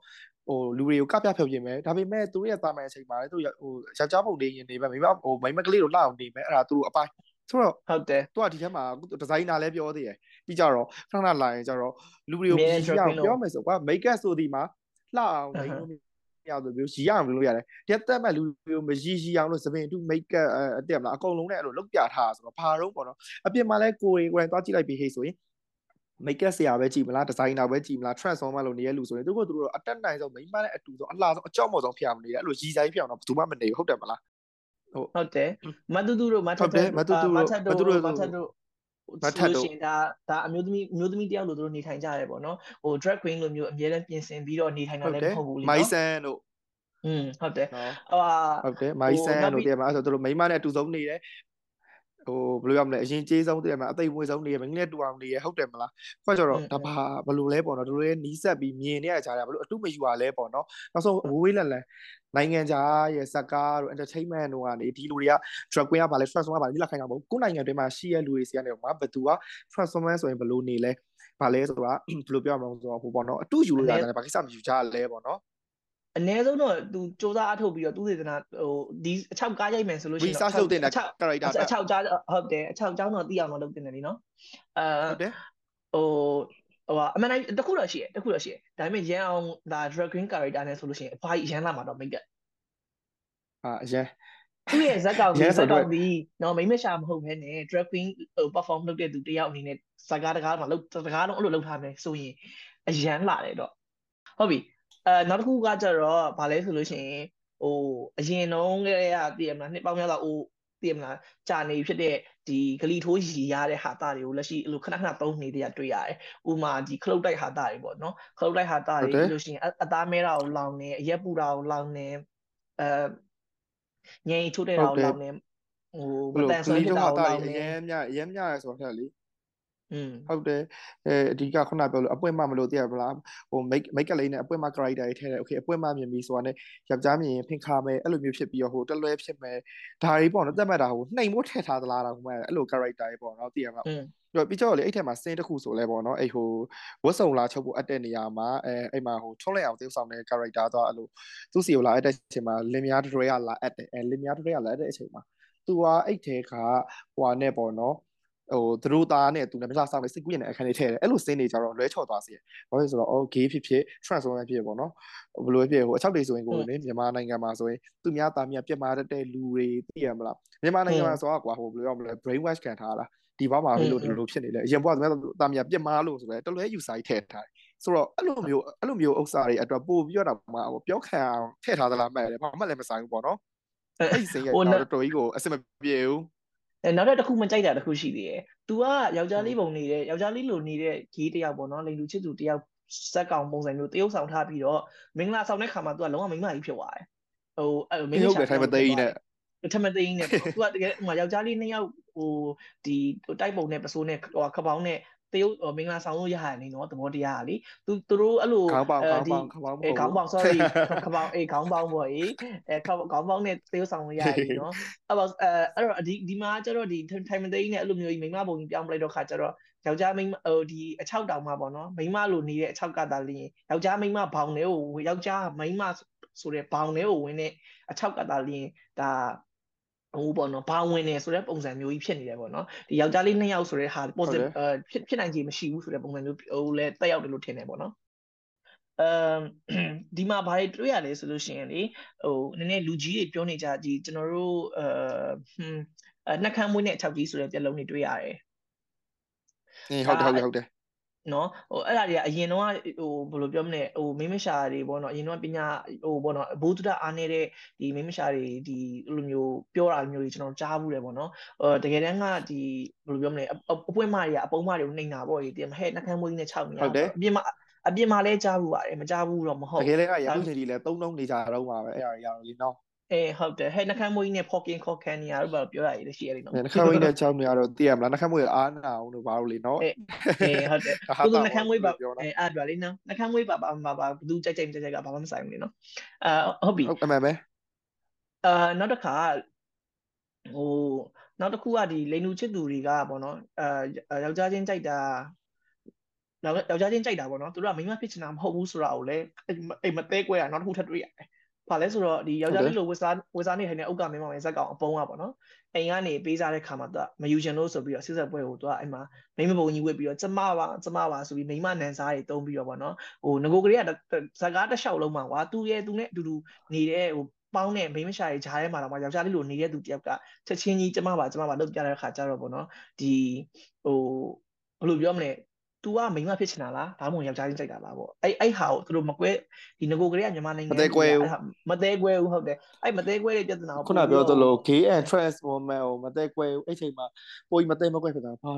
ဟိုလူတွေကိုကပြဖြုတ်ပြင်မယ်ဒါပေမဲ့သူတို့ရဲ့တာမန်အချိန်မှာလည်းသူဟိုယောက်ျားပုံလေးရင်နေပဲမိမဟိုမိမကလေးတို့လှအောင်နေမယ်အဲ့ဒါသူတို့အပိုင်း ဆိုတော့ဟုတ်တယ်သူကဒီထဲမှာဒီဇိုင်နာလည်းပြောသေးတယ်ပြီးကြတော့ခဏခဏလာရင်ကြတော့လူတွေကိုပြီးရအောင်ပြောမယ်ဆိုကွာ make up ဆိုဒီမှာလှအောင်နိုင်လို့ရအောင်မျိုးရီရအောင်လုပ်ရတယ်ဒီတက်မဲ့လူတွေကိုမရီရီအောင်လို့သပင်တူ make up အတက်မလားအကုန်လုံးနဲ့အဲ့လိုလုပ်ပြထားဆိုတော့ဘာတော့ပေါ့နော်အပြင်မှာလဲကိုယ်ကိုယ်တိုင်သွားကြည့်လိုက်ပြီးဟေးဆိုရင် make up ဆရာပဲကြည်မလား designer ပဲကြည်မလား transformer လို့နေရလူဆိုရင်သူကသူတို့အတက်နိုင်ဆုံးမိမနဲ့အတူဆုံးအလှဆုံးအကြောက်မော်ဆုံးဖြစ်အောင်နေတယ်အဲ့လိုရီဆိုင်ဖြစ်အောင်တော့ဘယ်သူမှမနေဘူးဟုတ်တယ်မလား ဟုတ်ဟုတ်တယ်မတူတူတို့မထတ်တို့မတူတူတို့မထတ်တို့မထတ်တို့မထတ်တို့ရှင်ဒါဒါအမျိုးသမီးအမျိုးသမီးတယောက်လိုတို့နေထိုင်ကြရဲပေါ့နော်ဟို drag queen လိုမျိုးအများနဲ့ပြင်ဆင်ပြီးတော့နေထိုင်တာလည်းမဟုတ်ဘူးလေနော်မိုင်းဆန်တို့อืมဟုတ်တယ်ဟိုဟုတ်တယ်မိုင်းဆန်တို့တည်းမှာအဲ့ဆိုတို့မိမနဲ့အတူဆုံးနေတယ် ဟိုဘယ်လိုရမလဲအရင်ကျေးဆုံးတည်းမှာအသိမွေးဆုံးနေရမင်းလည်းတူအောင်နေရဟုတ်တယ်မလားခွက်ကြတော့ဒါဘာဘယ်လိုလဲပေါ့နော်တို့ရဲ့နီးစပ်ပြီးမြင်နေရကြတာဘယ်လိုအတုမယူရလဲပေါ့နော်နောက်ဆုံးဝေးလန်လန်နိုင်ငံခြားရဲ့ဇက်ကားတို့ entertainment တို့ကနေဒီလူတွေက drag queen ကဘာလဲ transform ကဘာလဲလက်ခိုင်းတာမဟုတ်ကိုနိုင်ငံတွင်းမှာရှိရလူတွေစီကနေမှာဘသူက transformer ဆိုရင်ဘယ်လိုနေလဲဘာလဲဆိုတာဘယ်လိုပြောမလဲဆိုတော့ဟိုပေါ့နော်အတူယူလို့ရတယ်ဘာကိစ္စမယူကြလဲပေါ့နော် အနည်းဆုံးတော့သူစူးစမ်းအထုတ်ပြီးတော့သူသေသနာဟိုဒီအချောက်ကားရိုက်မယ်ဆိုလို့ရှိရင် research လုပ်တင်တာ character အချောက်ကြားဟုတ်တယ်အချောက်ကြောင်းတော့သိအောင်တော့လုပ်တင်တယ်လीနော်အဲဟုတ်တယ်ဟိုဟိုအမှန်တိုင်းတခုတော့ရှိတယ်တခုတော့ရှိတယ်ဒါပေမဲ့ရန်အောင်ဒါ drag queen character နဲ့ဆိုလို့ရှိရင်အဖွားကြီးရန်လာမှာတော့မိတ်ကအာရန်သူ့ရဲ့ဇက်ကောင်ဒီဇက်ကောင်ဒီနော်မိမရှာမဟုတ်ဘဲနဲ့ drag queen ဟို perform လုပ်တဲ့သူတယောက်အနေနဲ့စကားတကားမှာလုပ်စကားလုံးအဲ့လိုလုပ်ထားမယ်ဆိုရင်အရန်လာတယ်တော့ဟုတ်ပြီ အဲနောက်တစ်ခုကကြတော့ဗာလဲဆိုလို့ရှိရင်ဟိုအရင်တုန်းကတည်းကတည်ရမလားနှစ်ပေါင်းများစွာအိုးတည်ရမလားကြာနေဖြစ်တဲ့ဒီဂလီထိုးရီရတဲ့ဟာတာတွေကိုလက်ရှိအဲ့လိုခဏခဏသုံးနေတဲ့တွေ့ရတယ်။ဥမာဒီခလုတ်တိုက်ဟာတာတွေပေါ့နော်။ခလုတ်တိုက်ဟာတာတွေလို့ရှိရင်အသားမဲတာကိုလောင်နေအရက်ပူတာကိုလောင်နေအဲငိန်ချိုးတဲ့တာကိုလောင်နေဟိုမတန်ဆွမ်းဖြစ်တာကိုလောင်နေအရင်မြအရင်မြရဲဆိုတော့လေอืม ဟုတ်တယ်အဲအဓိကခုနပြောလို့အပွင့်မမလို့သိရပလားဟို make make လေးနဲ့အပွင့်မ character တွေထည့်တယ် okay အပွင့်မမြင်ပြီဆိုတာနဲ့ယောက်ျားမြင်ရင်ဖင်ခါမယ်အဲ့လိုမျိုးဖြစ်ပြီးတော့ဟိုတလွဲဖြစ်မယ်ဒါတွေပေါ့နော်တက်မှတ်တာဟိုနှိမ်ဖို့ထည့်ထားသလားတော့ဟိုအဲ့လို character တွေပေါ့နော်သိရမှာอืมပြီးပြီးတော့လေအဲ့ထက်မှာစင်းတစ်ခုဆိုလဲပေါ့နော်အဲ့ဟိုဝတ်စုံလာချုပ်ဖို့အပ်တဲ့နေရာမှာအဲအဲ့မှာဟိုထုံးလိုက်အောင်သေဆောင်တဲ့ character တော့အဲ့လိုသူ့စီကိုလာအပ်တဲ့အချိန်မှာလင်မယားတွေရလာအပ်တယ်အဲလင်မယားတွေရလာအပ်တဲ့အချိန်မှာသူကအဲ့ထဲကဟိုဟာနဲ့ပေါ့နော် ဟိုသူတို့သားနဲ့သူနဲ့မလားဆောင်နေစိတ်ကူးရင်အခန်းလေးထည့်တယ်အဲ့လိုစင်းနေကြတော့လွဲချော်သွားစေတယ်ဘာလို့လဲဆိုတော့အော် gay ဖြစ်ဖြစ် transformer ဖြစ်ပေါ့နော်ဘယ်လိုဖြစ်ဟိုအချောက်တွေဆိုရင်ကိုလေမြန်မာနိုင်ငံမှာဆိုရင်သူများသားများပြတ်မာတဲ့လူတွေသိရမလားမြန်မာနိုင်ငံမှာဆိုတော့ကွာဟိုဘယ်လိုပြောမလဲ brain wash ခံထားတာဒီဘောမှာဘယ်လိုဒီလိုဖြစ်နေလဲအရင်ဘွားသမီးသားများပြတ်မာလို့ဆိုတော့တလွဲယူဆိုင်ထည့်ထားတယ်ဆိုတော့အဲ့လိုမျိုးအဲ့လိုမျိုးဥစ္စာတွေအတွက်ပို့ပြီးတော့မှပြောခံအောင်ထည့်ထားသလားမှတ်တယ်ဘာမှလည်းမဆိုင်ဘူးပေါ့နော်အဲ့ဒီစိတ်ရတော့တော်တော်ကြီးကိုအဆင်မပြေဘူး အဲနောက်တစ်ခုမကြိုက်တာတစ်ခုရှိသေးတယ်။ तू ကယောက်ျားလေးပုံနေတဲ့ယောက်ျားလေးလိုနေတဲ့ဂေးတယောက်ပေါ့နော်လိန်လူချစ်သူတယောက်စက်ကောင်ပုံစံမျိုးတရုပ်ဆောင်ထားပြီးတော့မင်္ဂလာဆောင်တဲ့ခါမှာ तू ကလုံးဝမိန်းမကြီးဖြစ်သွားတယ်။ဟိုအဲမင်းတို့ထိုင်မသိင်းနဲ့ထမသိင်းနဲ့ तू ကတကယ်ဟိုယောက်ျားလေးနှစ်ယောက်ဟိုဒီတိုက်ပုံနဲ့ပစိုးနဲ့ဟိုခပောင်းနဲ့ တရုတ်မင်္ဂလာဆောင်လို့ရရနေနော်သဘောတရားလေသူသူတို့အဲ့လိုခေါင်းပေါင်ခေါင်းပေါင်ခေါင်းပေါင်အေးခေါင်းပေါင် sorry ခေါင်းပေါင်အေးခေါင်းပေါင်ပေါ့အေးအဲခေါင်းပေါင်နဲ့တရုတ်ဆောင်လို့ရရနေနော်အဲ့တော့အဲအဲ့တော့ဒီဒီမှာကျတော့ဒီထိုင်မသိနဲ့အဲ့လိုမျိုးကြီးမိန်းမပုံကြီးပြောင်းပလိုက်တော့ခါကျတော့ယောက်ျားမိန်းမဟိုဒီအချောက်တောင်မှာပေါ့နော်မိန်းမလိုနေတဲ့အချောက်ကတာလင်းယောက်ျားမိန်းမဘောင်တွေကိုယောက်ျားမိန်းမဆိုတဲ့ဘောင်တွေကိုဝင်တဲ့အချောက်ကတာလင်းဒါ ဟိုပေါ့နော်ဘာဝင်နေဆိုတဲ့ပုံစံမျိုးကြီးဖြစ်နေတယ်ပေါ့နော်ဒီယောက်ျားလေးနှစ်ယောက်ဆိုတဲ့ဟာ positive ဖြစ်ဖြစ်နိုင်ခြေမရှိဘူးဆိုတဲ့ပုံစံမျိုးဟိုလဲတက်ရောက်တယ်လို့ထင်တယ်ပေါ့နော်အမ်ဒီမှာဘာတွေတွေ့ရလဲဆိုလို့ရှိရင်လေဟိုနည်းနည်းလူကြီးတွေပြောနေကြဒီကျွန်တော်တို့အဟွန်းနှက်ခမ်းမွေးနဲ့အချောက်ကြီးဆိုတဲ့ပြလုံးတွေတွေ့ရတယ်။အေးဟုတ်တယ်ဟုတ်တယ်ဟုတ်တယ် နော်ဟိုအဲ့ဒါတွေကအရင်တော့ဟိုဘယ်လိုပြောမလဲဟိုမိမရှာတွေပေါ့နော်အရင်တော့ပညာဟိုပေါ့နော်ဘိုးတုဒအားနေတဲ့ဒီမိမရှာတွေဒီလိုမျိုးပြောတာမျိုးတွေကျွန်တော်ကြားဘူးတယ်ပေါ့နော်ဟိုတကယ်တမ်းကဒီဘယ်လိုပြောမလဲအပွင့်မတွေကအပုံမတွေကိုနှိမ်တာပေါ့ဒီတင်ဟဲ့နှကန်းမွေးကြီးနဲ့6နေရဟုတ်တယ်အပြင်မှာအပြင်မှာလဲကြားဘူးပါတယ်မကြားဘူးတော့မဟုတ်တကယ်လည်းကရခုချိန်ကြီးလဲသုံးလုံးနေကြတော့ပါပဲအဲ့ဒါရတော့လीနော် အေးဟုတ်တယ်ဟဲ့နှခမ်းမွေးကြီးနဲ့ Pokin Cocken နေရတော့ဘာပြောရည်ရှိရတယ်နော်နှခမ်းမွေးနဲ့ချောင်းနေရတော့သိရမလားနှခမ်းမွေးအားနာအောင်လို့ဘာလို့လေနော်အေးဟုတ်တယ်သူနှခမ်းမွေးပါအေးအားပြောလေနော်နှခမ်းမွေးပါပါပါပါဘသူကြိုက်ကြိုက်ကြိုက်ကြိုက်ကဘာမှမဆိုင်ဘူးလေနော်အာဟုတ်ပြီဟုတ်အမှန်ပဲအာနောက်တစ်ခါဟိုနောက်တစ်ခုကဒီလိန်လူချစ်သူတွေကပေါ့နော်အာယောက်ျားချင်းကြိုက်တာနောက်ယောက်ျားချင်းကြိုက်တာပေါ့နော်သူတို့ကမိန်းမဖြစ်ချင်တာမဟုတ်ဘူးဆိုတာကိုလည်းအိမ်မသေးကွဲတာနောက်တစ်ခုထပ်တွေ့ရတယ် ဘာလဲဆိုတော့ဒီယောက်ျားလေးလိုဝစ်စားဝစ်စားနေထိုင်တဲ့ဥက္ကမင်းမောင်ရဲ့ဇက်ကောင်အပုံးอ่ะပေါ့နော်အိမ်ကနေပေးစားတဲ့ခါမှာသူကမယူချင်လို့ဆိုပြီးတော့စစ်ဆက်ပွဲကိုသူကအဲ့မှာမိမပုံကြီးဝစ်ပြီးတော့ကျမပါကျမပါဆိုပြီးမိမနန်စားတွေတုံးပြီးတော့ပေါ့နော်ဟိုငကိုကလေးကဇက်ကားတစ်လျှောက်လုံးမှာကွာသူရဲ့သူနဲ့အတူတူနေတဲ့ဟိုပေါင်းတဲ့မိမရှာတွေဂျားထဲမှာတော့ယောက်ျားလေးလိုနေတဲ့သူတယောက်ကချက်ချင်းကြီးကျမပါကျမပါလုပ်ပြတဲ့ခါကျတော့ပေါ့နော်ဒီဟိုဘယ်လိုပြောမလဲ तू ကမိန်းမဖြစ်ချင်တာလားဒါမှမဟုတ်ယောက်ျားချင်းကြိုက်တာလားပေါ့အဲ့အဲ့ဟာကိုသူတို့မကွဲဒီငကိုကလေးကမြန်မာနိုင်ငံမသေးကွဲဘူးမသေးကွဲဘူးဟုတ်တယ်အဲ့မသေးကွဲတဲ့ပြဿနာကိုခုနပြောသလို gay and trans woman ကိုမသေးကွဲဘူးအဲ့ချိန်မှာပိုကြီးမသေးမကွဲဖြစ်တာဘာ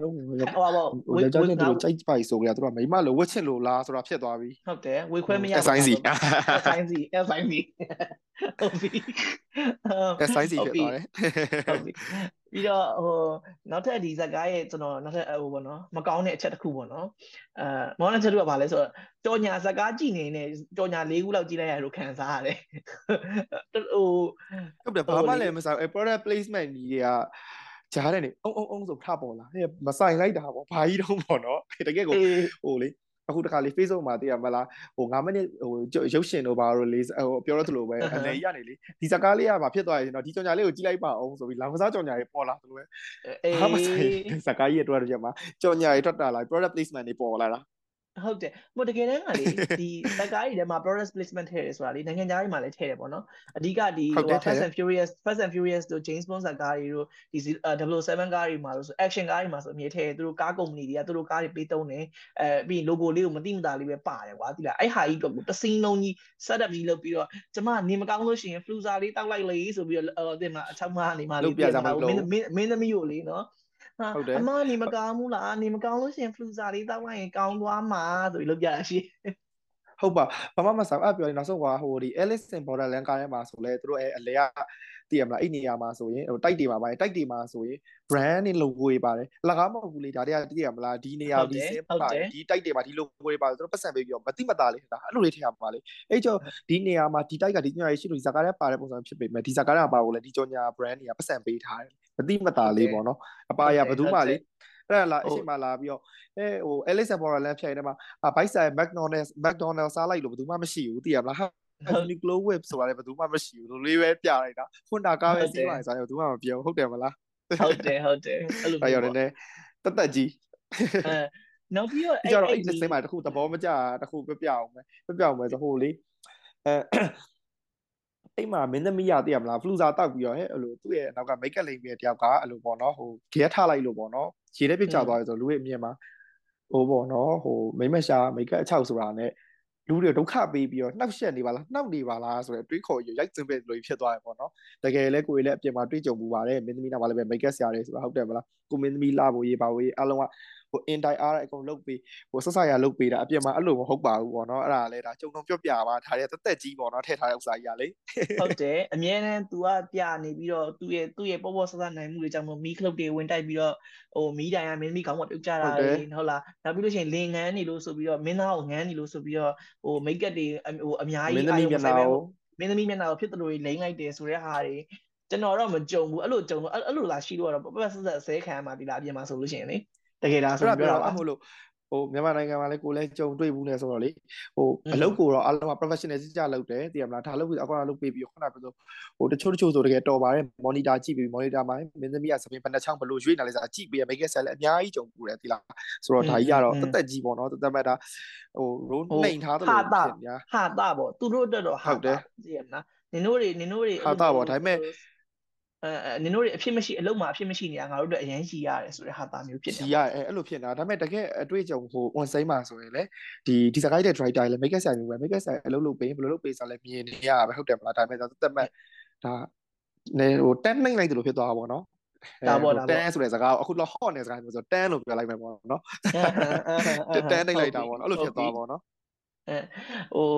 ဟုတ်ဟိုပါပေါ့ဝေကြောင့်သူတို့ကြိုက်ပိုက်ဆိုကြတာသူတို့မိမလိုဝတ်ချစ်လို့လားဆိုတာဖြစ်သွားပြီဟုတ်တယ်ဝေခွဲမရဘူးအဆိုင်စီအဆိုင်စီအဆိုင်စီဟုတ်ပြီအဆိုင်စီဖြစ်သွားတယ်ဟုတ်ပြီပြီးတော့ဟိုနောက်ထပ်ဒီဇက်ကားရဲ့ကျွန်တော်နောက်ထပ်ဟိုပေါ့နော်မကောင်းတဲ့အချက်တစ်ခုပေါ့နော်အဲမောင်နဲ့ချက်တို့ကဘာလဲဆိုတော့ကြော်ညာဇက်ကားကြည့်နေနေကြော်ညာ၄ခုလောက်ကြည့်လိုက်ရလို့ခံစားရတယ်ဟိုဟုတ်တယ်ဘာမှလည်းမဆိုင်အဲ product placement ကြီးတွေက ကြားတယ်နေအုံအုံအုံဆိုထပေါ်လာဟဲ့မဆိုင်လိုက်တာပေါ့ဘာကြီးတော့ပေါ့နော်တကယ်ကိုဟိုလေအခုတခါလေး Facebook မှာသိရမလားဟို9မိနစ်ဟိုရုပ်ရှင်တို့ဘာလို့လေးဟိုပြောရသလိုပဲအနေရနေလေဒီစကားလေးကဘာဖြစ်သွားရင်တော့ဒီကြော်ညာလေးကိုကြည့်လိုက်ပါအောင်ဆိုပြီးလောင်ကစားကြော်ညာရေးပေါ်လာသလိုပဲအေးဘာမှဆိုင်စကားကြီးအတွက်တည်းမှာကြော်ညာရေးထွက်တာလာ product placement တွေပေါ်လာတာ ဟုတ်တယ်ဟိုတကယ်တမ်းကလေဒီတက္ကရီထဲမှာ product placement ထည့်တယ်ဆိုတာလေနိုင်ငံခြားတွေမှာလည်းထည့်တယ်ပေါ့နော်အဓိကဒီဟို Fast and Furious Fast and Furious တို့ James Bond ဇာတ်ကားတွေတို့ဒီ007ကားတွေမှာလို့ဆို action ကားတွေမှာဆိုအမြဲထည့်တယ်သူတို့ကားကုမ္ပဏီတွေကသူတို့ကားတွေပေးသုံးတယ်အဲပြီး logo လေးကိုမတိမတာလေးပဲပါတယ်ကွာဒီလားအဲ့ဟာကြီးတော့တစင်းလုံးကြီး setup ကြီးလုပ်ပြီးတော့ကျမနေမကောင်းလို့ရှိရင် fluza လေးတောက်လိုက်လေဆိုပြီးတော့ဟိုတင်မှာအချောင်းမနေမှာလေးပြတာမင်းမင်းသမီးကိုလေနော် ဟာအမနေမကောင်းဘူးလားနေမကောင်းလို့ရှင်ဖလူဇာလေးတောက်လိုက်ရင်ကောင်းသွားမှာဆိုပြီးလုပ်ပြတာရှိဟုတ်ပါဘာမှမဆောင်အပြောရင်နောက်ဆုံးကဟိုဒီ Alice in Borderland ကားထဲမှာဆိုလဲသူတို့အဲအလဲကတည်ရမလားအဲ့နေရာမှာဆိုရင်ဟိုတိုက်တွေမှာပါတယ်တိုက်တွေမှာဆိုရင် brand နဲ့ logo တွေပါတယ်လကားမဟုတ်ဘူးလေဒါတွေကတည်ရမလားဒီနေရာဒီစင်ပါတယ်ဒီတိုက်တွေမှာဒီ logo တွေပါတယ်သူတို့ပတ်စံပေးပြီးတော့မတိမတာလေးဒါအဲ့လိုလေးထည့်ရမှာလေအဲ့ကျော်ဒီနေရာမှာဒီတိုက်ကဒီညရွေးရှိလို့ဒီဇာကားထဲပါတဲ့ပုံစံဖြစ်ပေမဲ့ဒီဇာကားထဲမှာပါဖို့လဲဒီကြောညာ brand တွေကပတ်စံပေးထားတယ် မတိမတာလေးပေါ့နော်အပါရဘယ်သူမှလေအဲ့ဒါလာအချိန်မှလာပြီးတော့အဲဟို Alice and Borderland ဖြိုင်ထဲမှာဘိုက်ဆိုင် McDonald's McDonald's စားလိုက်လို့ဘယ်သူမှမရှိဘူးသိရမလား Uniqlo Whip ဆိုတာလည်းဘယ်သူမှမရှိဘူးလိုလေးပဲပြလိုက်တာဖွန်တာကားပဲစီးလိုက်ဆိုရင်ဘယ်သူမှမပြောဟုတ်တယ်မလားဟုတ်တယ်ဟုတ်တယ်အဲ့လိုမျိုးပေါ့တတ်တတ်ကြီးအဲနောက်ပြီးတော့အဲ့ကျတော့အဲ့ဒီစိတ်မှာတခုသဘောမကျတခုပြပြအောင်ပဲပြပြအောင်ပဲဆိုဟိုလေအဲ အဲ့မှာမင်းသမီးရသိရမလားဖလူဇာတောက်ပြီးတော့ဟဲ့အဲ့လိုသူ့ရဲ့နောက်ကမိတ်ကလိန်ပြီးတယောက်ကအဲ့လိုပေါ့နော်ဟိုဂဲထားလိုက်လို့ပေါ့နော်ရေထဲပြစ်ချသွားတယ်ဆိုလူရဲ့အမြင်မှာဟိုပေါ့နော်ဟိုမိမရှာမိတ်ကအချောက်ဆိုတာနဲ့လူတွေဒုက္ခပေးပြီးတော့နှောက်ရှက်နေပါလားနှောက်နေပါလားဆိုတော့တွေးခေါ်ရရိုက်စင်ပဲလို့ဖြစ်သွားတယ်ပေါ့နော်တကယ်လဲကိုယ်လည်းအပြင်မှာတွေးကြုံမှုပါတယ်မင်းသမီးနာမှာလည်းပဲမိတ်ကဆရာတွေဆိုတာဟုတ်တယ်မလားကိုမင်းသမီးလာဖို့ရေးပါဖို့ရေးအလုံးက ဟို in die အားအကုန်လုတ်ပြီးဟိုဆက်ဆရာလုတ်ပေးတာအပြင်မှာအဲ့လိုမဟုတ်ပါဘူးပေါ့နော်အဲ့ဒါလည်းဒါကြုံတုံပြော့ပြပါဒါတွေတက်တက်ကြီးပေါ့နော်ထည့်ထားတဲ့ဥစ္စာကြီးကလေဟုတ်တယ်အမြဲတမ်း तू ကပြနေပြီးတော့သူ့ရဲ့သူ့ရဲ့ပေါ့ပေါ့ဆဆနိုင်မှုတွေကြောင့်မို့မီးခလုတ်တွေဝင်တိုက်ပြီးတော့ဟိုမီးတိုင်ကမင်းမီးခေါင်းပေါ်ပြုတ်ကြတာလေဟုတ်လားနောက်ပြီးလို့ရှိရင်လင်ငန်းနေလို့ဆိုပြီးတော့မင်းသားကိုငန်းနေလို့ဆိုပြီးတော့ဟိုမိတ်ကပ်တွေဟိုအများကြီးအာရုံစိုက်ပဲမင်းသမီးမျက်နှာကိုဖြစ်တယ်လို့လိမ့်လိုက်တယ်ဆိုတဲ့ဟာတွေကျွန်တော်တော့မကြုံဘူးအဲ့လိုကြုံတော့အဲ့လိုလာရှိလို့တော့ပတ်ပတ်ဆက်ဆက်ဆဲခံရမှာဒီလားအပြင်မှာဆိုလို့ရှိရင်လေ တကယ်လားဆိုတော့ပြောတာဟုတ်လို့ဟိုမြန်မာနိုင်ငံမှာလည်းကိုလည်းကြုံတွေ့ဘူးနေဆိုတော့လေဟိုအလုပ်ကိုတော့အားလုံးက professional စစ်ကြလုပ်တယ်သိရမလားဒါလုပ်ပြီးအကောင်လုပ်ပေးပြီးခုနကပြောဟိုတချို့တချို့ဆိုတကယ်တော်ပါတယ် monitor ကြည့်ပြီး monitor မှာမင်းသမီးကစပင်းဘယ်နှချောင်းဘလို့ရွေးနေလဲဆိုတာကြည့်ပြီး make it ဆက်လည်းအများကြီးကြုံပူတယ်သိလားဆိုတော့ဒါကြီးကတော့တက်တက်ကြီးပေါ့နော်တက်တက်မဲ့ဒါဟို roll နှိမ်ထားတယ်လို့ဖြစ်ညာဟာတာပေါ့သူတို့တက်တော့ဟာတာသိရမလားနင်တို့တွေနင်တို့တွေဟာတာပေါ့ဒါပေမဲ့ အဲနင်တို့တွေအဖြစ်မရှိအလုံးမှာအဖြစ်မရှိနေတာငါတို့တို့အရင်ရှိရတယ်ဆိုတဲ့ဟာတာမျိုးဖြစ်နေရှိရအဲအဲ့လိုဖြစ်နေတာဒါပေမဲ့တကယ်အတွေ့အကြုံဟို on site မှာဆိုရင်လေဒီဒီစကိုင်းတဲ့ driver လည်း make it ဆိုင်မျိုးပဲ make it ဆိုင်အလုပ်လုပ်ပေးဘယ်လိုလုပ်ပေးစားလဲမြင်နေရပဲဟုတ်တယ်မလားဒါပေမဲ့သက်မှတ်ဒါနေဟို10နိုင်လိုက်တယ်လို့ဖြစ်သွားတာပေါ့နော်ဒါပေါ့ဒါပေါ့10ဆိုတဲ့စကားကိုအခုတော့ hot နေစကားမျိုးဆို10လို့ပြောလိုက်မယ်ပေါ့နော်10နိုင်လိုက်တာပေါ့နော်အဲ့လိုဖြစ်သွားပါပေါ့နော် အဲဟို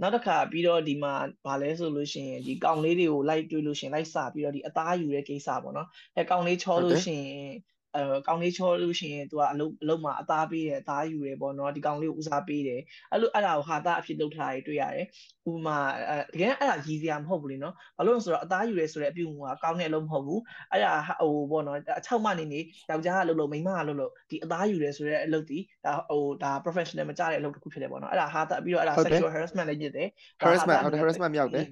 နောက်တစ်ခါပြီးတော့ဒီမှာဗာလဲဆိုလို့ရှိရင်ဒီကောင်လေးတွေကိုလိုက်တွေးလို့ရှိရင်လိုက်စပြီးတော့ဒီအသားယူတဲ့ကိစ္စပေါ့နော်အဲကောင်လေးချောလို့ရှိရင် အဲကောင်လေးချောလို့ရှိရင်သူကအလုပ်အလုပ်မှာအသားပေးတယ်အသားယူတယ်ပေါ့နော်ဒီကောင်လေးကိုဦးစားပေးတယ်အဲ့လိုအဲ့ဒါကိုဟာတာအဖြစ်လုပ်ထားတာတွေ့ရတယ်ဥပမာအဲတကယ်အဲ့ဒါရည်စရာမဟုတ်ဘူးလေနော်ဘာလို့လဲဆိုတော့အသားယူရဲဆိုတဲ့အပြုအမူကကောင်းတဲ့အလုပ်မဟုတ်ဘူးအဲ့ဒါဟိုပေါ့နော်အချောက်မနေနေယောက်ျားကလုပ်လို့မိန်းမကလုပ်လို့ဒီအသားယူရဲဆိုတဲ့အလုပ်ဒီဒါဟိုဒါ professional မကြတဲ့အလုပ်တစ်ခုဖြစ်တယ်ပေါ့နော်အဲ့ဒါဟာတာပြီးတော့အဲ့ဒါ sexual harassment လည်းညစ်တယ် harassment ဟုတ်တယ် harassment မြောက်တယ်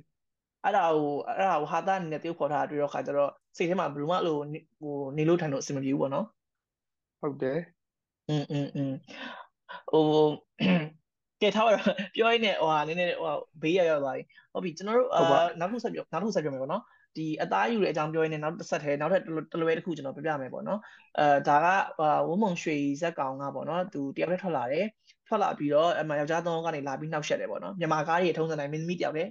အဲ့ဒါကိုအဲ့ဒါကိုဟာတာအနေနဲ့တယောက်ခေါ်ထားတွေ့တော့ခါကျတော့ စိတ်ထဲမှာဘယ်လိုမှလို့ဟိုနေလို့ထိုင်လို့အဆင်မပြေဘူးပေါ့နော်ဟုတ်တယ်อืมอืมอืมဟို ကဲထားပါတော့ပြောရင်းနဲ့ဟိုဟာနည်းနည်းဟိုဘေးရရောက်သွားပြီဟုတ်ပြီကျွန်တော်တို့အာနောက်တစ်ဆက်ပြောနောက်တစ်ဆက်ပြောမယ်ပေါ့နော်ဒီအသားယူတဲ့အကြောင်းပြောရင်းနဲ့နောက်တစ်ဆက်ထဲနောက်ထပ်တလွဲတစ်ခုကျွန်တော်ပြပြမယ်ပေါ့နော်အဲဒါကဝုံမုံရွှေဇက်ကောင်ကပေါ့နော်သူတယောက်တည်းထွက်လာတယ်ထွက်လာပြီးတော့အမှယောက်ျားသုံးကနေလာပြီးနှောက်ရှက်တယ်ပေါ့နော်မြန်မာကားတွေထုံးစံတိုင်းမင်းသမီးတယောက်တည်း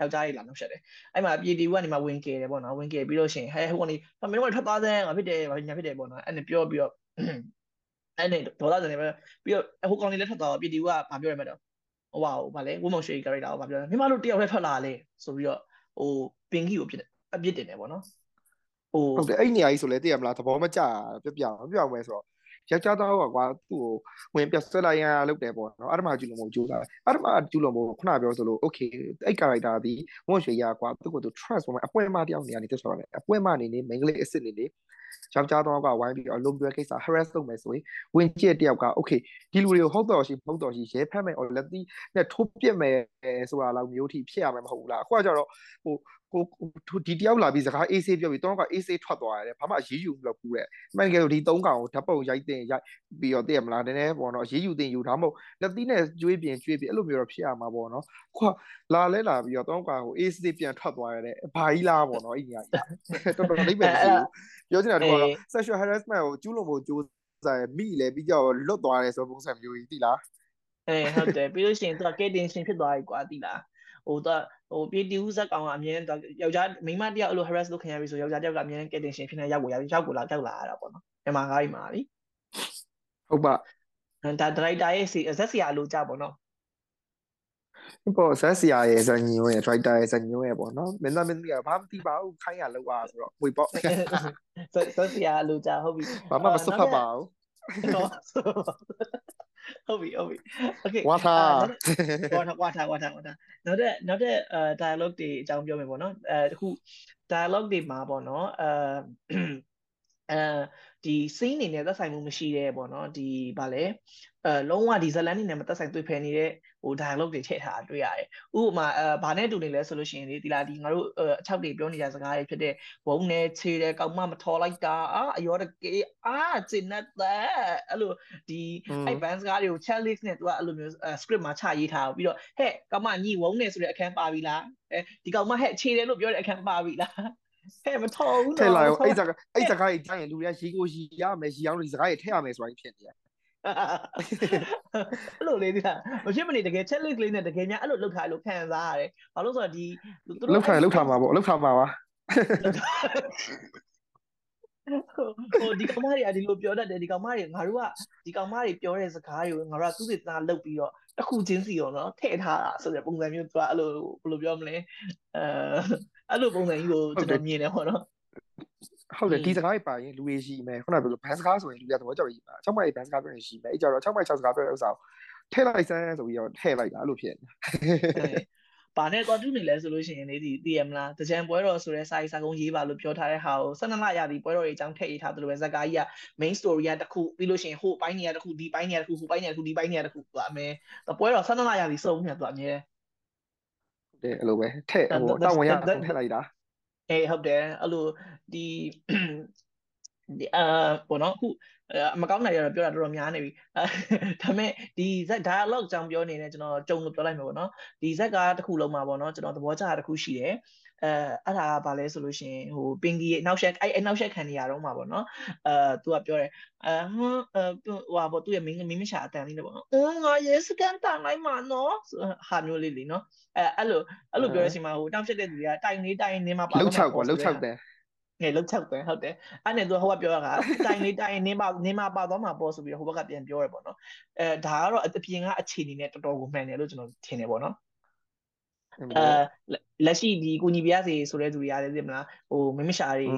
ယောက်ျားတွေလာနှောက်ရှက်တယ်အဲ့မှာပြည်တီကနေမှဝင်ကယ်တယ်ပေါ့နော်ဝင်ကယ်ပြီးတော့ရှင်ဟဲဟိုကနေမင်းတို့ထွက်သွားစမ်းငါဖြစ်တယ်ဘာညာဖြစ်တယ်ပေါ့နော်အဲ့နဲ့ပြောပြီးတော့ အဲ့နဲ့ဒေါသစံနေပဲပြီးတော့ဟိုကောင်လေးလည်းထွက်သွားတော့ပြည်တီကဘာပြောရမလဲတော့ဟိုပါဟိုဗာလဲဝုံမောင်ရွှေ character ကိုဗာပြောတယ်မိမတို့တယောက်တည်းထွက်လာလေဆိုပြီးတော့ဟိုပင်ကြီးကိုပြစ်အပြစ်တင်တယ်ပေါ့နော်ဟိုဟုတ်တယ်အဲ့နေရာကြီးဆိုလဲသိရမလားသဘောမကျပြပြအောင်ပြအောင်ပဲဆိုတော့ယောက်ျားသားကကွာသူ့ကိုဝင်ပြဆွဲလိုက်ရလုပ်တယ်ပေါ့နော်အရမကျူလို့မဟုတ်ကြိုးစားအရမကျူလို့မဟုတ်ခုနပြောဆိုလို့ okay အဲ့ character ဒီဝွန်ရွှေရကွာသူ့ကိုသူ trust ပေါ်မှာအပွဲမတယောက်နေရာနေတက်ဆိုတော့အပွဲမနေနေ main ကလေးအစ်စ်နေနေ ယောက်ျားသားကဝိုင်းပြီးအလုံးပြဲကိစ္စ harass လုပ်မယ်ဆိုရင်ဝင်ကျက်တယောက်က okay ဒီလူတွေကိုဟုတ်တော်ရှိမဟုတ်တော်ရှိရဲဖက်မယ် or လက်သီးနဲ့ထိုးပြစ်မယ်ဆိုတာလောက်မျိုးထိဖြစ်ရမှာမဟုတ်ဘူးလားအခုကကြတော့ဟိုကိုဒီတယောက်လာပြီးစကားအေးဆေးပြောပြီးတော့ကအေးဆေးထွက်သွားရတယ်ဘာမှအရေးယူမလုပ်ဘူးတဲ့အမှန်တကယ်လို့ဒီသုံးကောင်ကိုဓာတ်ပုံရိုက်တင်ရိုက်ပြီးတော့တည်ရမလားနည်းနည်းပေါ့နော်အရေးယူတင်ယူဒါမှမဟုတ်လက်သီးနဲ့ကျွေးပြင်ကျွေးပြင်အဲ့လိုမျိုးတော့ဖြစ်ရမှာပေါ့နော်ခွာလာလဲလာပြီးတော့သုံးကောင်ကိုအေးဆေးပြန်ထွက်သွားရတဲ့ဘာကြီးလားပေါ့နော်အဲ့ညာကြီးတော်တော်လေးပဲမရှိဘူးပြောချင်တာတော့ sexual harassment ကိုကျူးလွန်ဖို့ကြိုးစားမိလဲပြီးကြောလွတ်သွားတယ်ဆိုပုံစံမျိုးကြီးတိလားအဲဟုတ်တယ်ပြီးလို့ရှိရင်သူကကဲတင်ရှင်ဖြစ်သွားပြီကွာတိလားဟိုတော့ဟိုပြေတီဦးဇက်ကောင်ကအမြဲတမ်းယောက်ျားမိန်းမတယောက်အဲ့လို harass လုပ်ခင်ရပြီဆိုယောက်ျားတယောက်ကအမြဲတမ်းကဲတင်ရှင်ဖြစ်နေရောက်ကိုရောက်ရောက်ကိုလာကြောက်လာရတာပေါ့နော်မြန်မာကားကြီးမှာလीဟုတ်ပါဒါဒရိုက်တာရဲ့စီဇက်စီယာလိုကြပေါ့နော် ပေါ့ဇက်စီယာရဲ့ဇန်ညိုရဲ့ဒရိုက်တာရဲ့ဇန်ညိုရဲ့ပေါ့နော်မင်းသားမင်းသမီးကဘာမသိပါဘူးခိုင်းရလောက်ပါဆိုတော့ဝေပေါ့ဇက်စီယာလိုကြဟုတ်ပြီဘာမှမစွတ်ဖတ်ပါဘူးဟုတ်ပြီဟုတ်ပြီ okay ဝါသာဝါသာဝါသာဝါသာဝါသာနောက်တဲ့နောက်တဲ့အဲ dialogue တွေအကြောင်းပြောမယ်ပေါ့နော်အဲတခု dialogue တွေမှာပေါ့နော်အဲ အဲဒီ scene နေနဲ့သက်ဆိုင်မှုမရှိတဲ့ပေါ့နော်ဒီဗာလဲအဲလုံးဝဒီဇလန်နေနဲ့မသက်ဆိုင်တွေ့ဖယ်နေတဲ့ဟို dialogue တွေထည့်ထားတွေ့ရတယ်ဥပမာအဲဘာနဲ့တူနေလဲဆိုလို့ရှိရင်ဒီလားဒီငါတို့အချောက်တွေပြောနေကြစကားတွေဖြစ်တဲ့ဘုံနဲ့ခြေတယ်ကောက်မမထော်လိုက်တာအာအရောတကေအာကျင်တဲ့အဲ့လိုဒီအဲ့ band စကားတွေကို checklist နဲ့သူကအဲ့လိုမျိုး script မှာချရေးထားပြီးတော့ဟဲ့ကောက်မညီဝုံနဲ့ဆိုတဲ့အခန်းပါပြီလားအဲဒီကောက်မဟဲ့ခြေတယ်လို့ပြောတဲ့အခန်းပါပြီလား ဟဲ့မထော်ဘူးနော်ထည့်လာရောအဲ့စကားအဲ့စကားကြီးကြားရင်လူတွေကရီကိုရီရမယ်ရီအောင်ဒီစကားကြီးထည့်ရမယ်ဆိုတာကြီးဖြစ်နေတယ်အဲ့လိုလေးဒီလားမဖြစ်မနေတကယ် checklist လေးနဲ့တကယ်များအဲ့လိုလောက်ထားလို့ခံစားရတယ်ဘာလို့ဆိုတော့ဒီသူတို့လောက်ထားလောက်ထားမှာပေါ့လောက်ထားမှာပါဟိုဒီကောင်မတွေကဒီလိုပြောတတ်တယ်ဒီကောင်မတွေငါတို့ကဒီကောင်မတွေပြောတဲ့စကားတွေကိုငါတို့ကသူ့စိတ်သားလုပ်ပြီးတော့တစ်ခုချင်းစီရောနော်ထည့်ထားတာဆိုတဲ့ပုံစံမျိုးသူကအဲ့လိုဘယ်လိုပြောမလဲအဲ အဲ့လိုပုံစံကြီးကိုကျွန်တော်မြင်တယ်ပေါ့နော်ဟုတ်တယ်ဒီစကားတွေပါရင်လူတွေရှိမယ်ခုနကပြောလို့ဘန်စကားဆိုရင်လူတွေသဘောကျပြီးပါ6မိုက်ဘန်စကားပြောရင်ရှိမယ်အဲ့ကြတော့6မိုက်6စကားပြောတဲ့ဥစ္စာကိုထည့်လိုက်စမ်းဆိုပြီးတော့ထည့်လိုက်တာအဲ့လိုဖြစ်နေဘာနဲ့ကွာတူးနေလဲဆိုလို့ရှိရင်လေဒီသိရမလားတကြံပွဲတော်ဆိုတဲ့စာရေးစာကုန်းရေးပါလို့ပြောထားတဲ့ဟာကို12လရာသီပွဲတော်တွေအကြောင်းထည့်ရေးထားသလိုပဲဇက်ကားကြီးက main story ကတစ်ခုပြီးလို့ရှိရင်ဟိုပိုင်းနေရတစ်ခုဒီပိုင်းနေရတစ်ခုဟိုပိုင်းနေရတစ်ခုဒီပိုင်းနေရတစ်ခုသူအမဲပွဲတော်12လရာသီစုံနေသူအမြဲဟု တ်တယ်အဲ့လိုပဲထည့်ဟိုတောင်းဝင်ရထည့်လိုက်တာအေးဟုတ်တယ်အဲ့လိုဒီဒီအာဘောနော်ခုမကောင်းတာရတော့ပြောတာတော်တော်များနေပြီဒါပေမဲ့ဒီဇက် dialogue ကြောင့်ပြောနေတယ်ကျွန်တော်ကြုံလို့ပြောလိုက်မယ်ပေါ့နော်ဒီဇက်ကတစ်ခုလုံးမှာပေါ့နော်ကျွန်တော်သဘောကျတာတစ်ခုရှိတယ် အဲအဲ့ဒါကဘာလဲဆိုလို့ရှင်ဟိုပင်ကြီးရဲ့နောက်ဆက်အဲ့အဲ့နောက်ဆက်ခံနေရတော့မှာပေါ့နော်အဲသူကပြောတယ်အဲဟွန်းဟိုဟာပေါ့သူ့ရဲ့မင်းမင်းမရှာအတန်လေးနဲ့ပေါ့နော်အင်းငါရဲစကန်တန်လိုက်မှာနော်ဟာမျိုးလေးလीနော်အဲအဲ့လိုအဲ့လိုပြောရစီမှာဟိုတောက်ချက်တဲ့သူတွေကတိုင်နေတိုင်နေမှာပါလှုပ်ချောက်ကွာလှုပ်ချောက်တယ်ငယ်လှုပ်ချောက်တယ်ဟုတ်တယ်အဲ့နဲ့သူဟိုကပြောတာကတိုင်နေတိုင်နေမှာနေမှာပါသွားမှာပေါ့ဆိုပြီးဟိုဘက်ကပြန်ပြောရပေါ့နော်အဲဒါကတော့အပြင်ကအခြေအနေနဲ့တော်တော်ကိုမှန်တယ်လို့ကျွန်တော်ထင်တယ်ပေါ့နော် အဲလက်ရှိဒီကိုညီပြစေဆိုတဲ့သူတွေကလည်းသိမလားဟိုမမရှာတွေ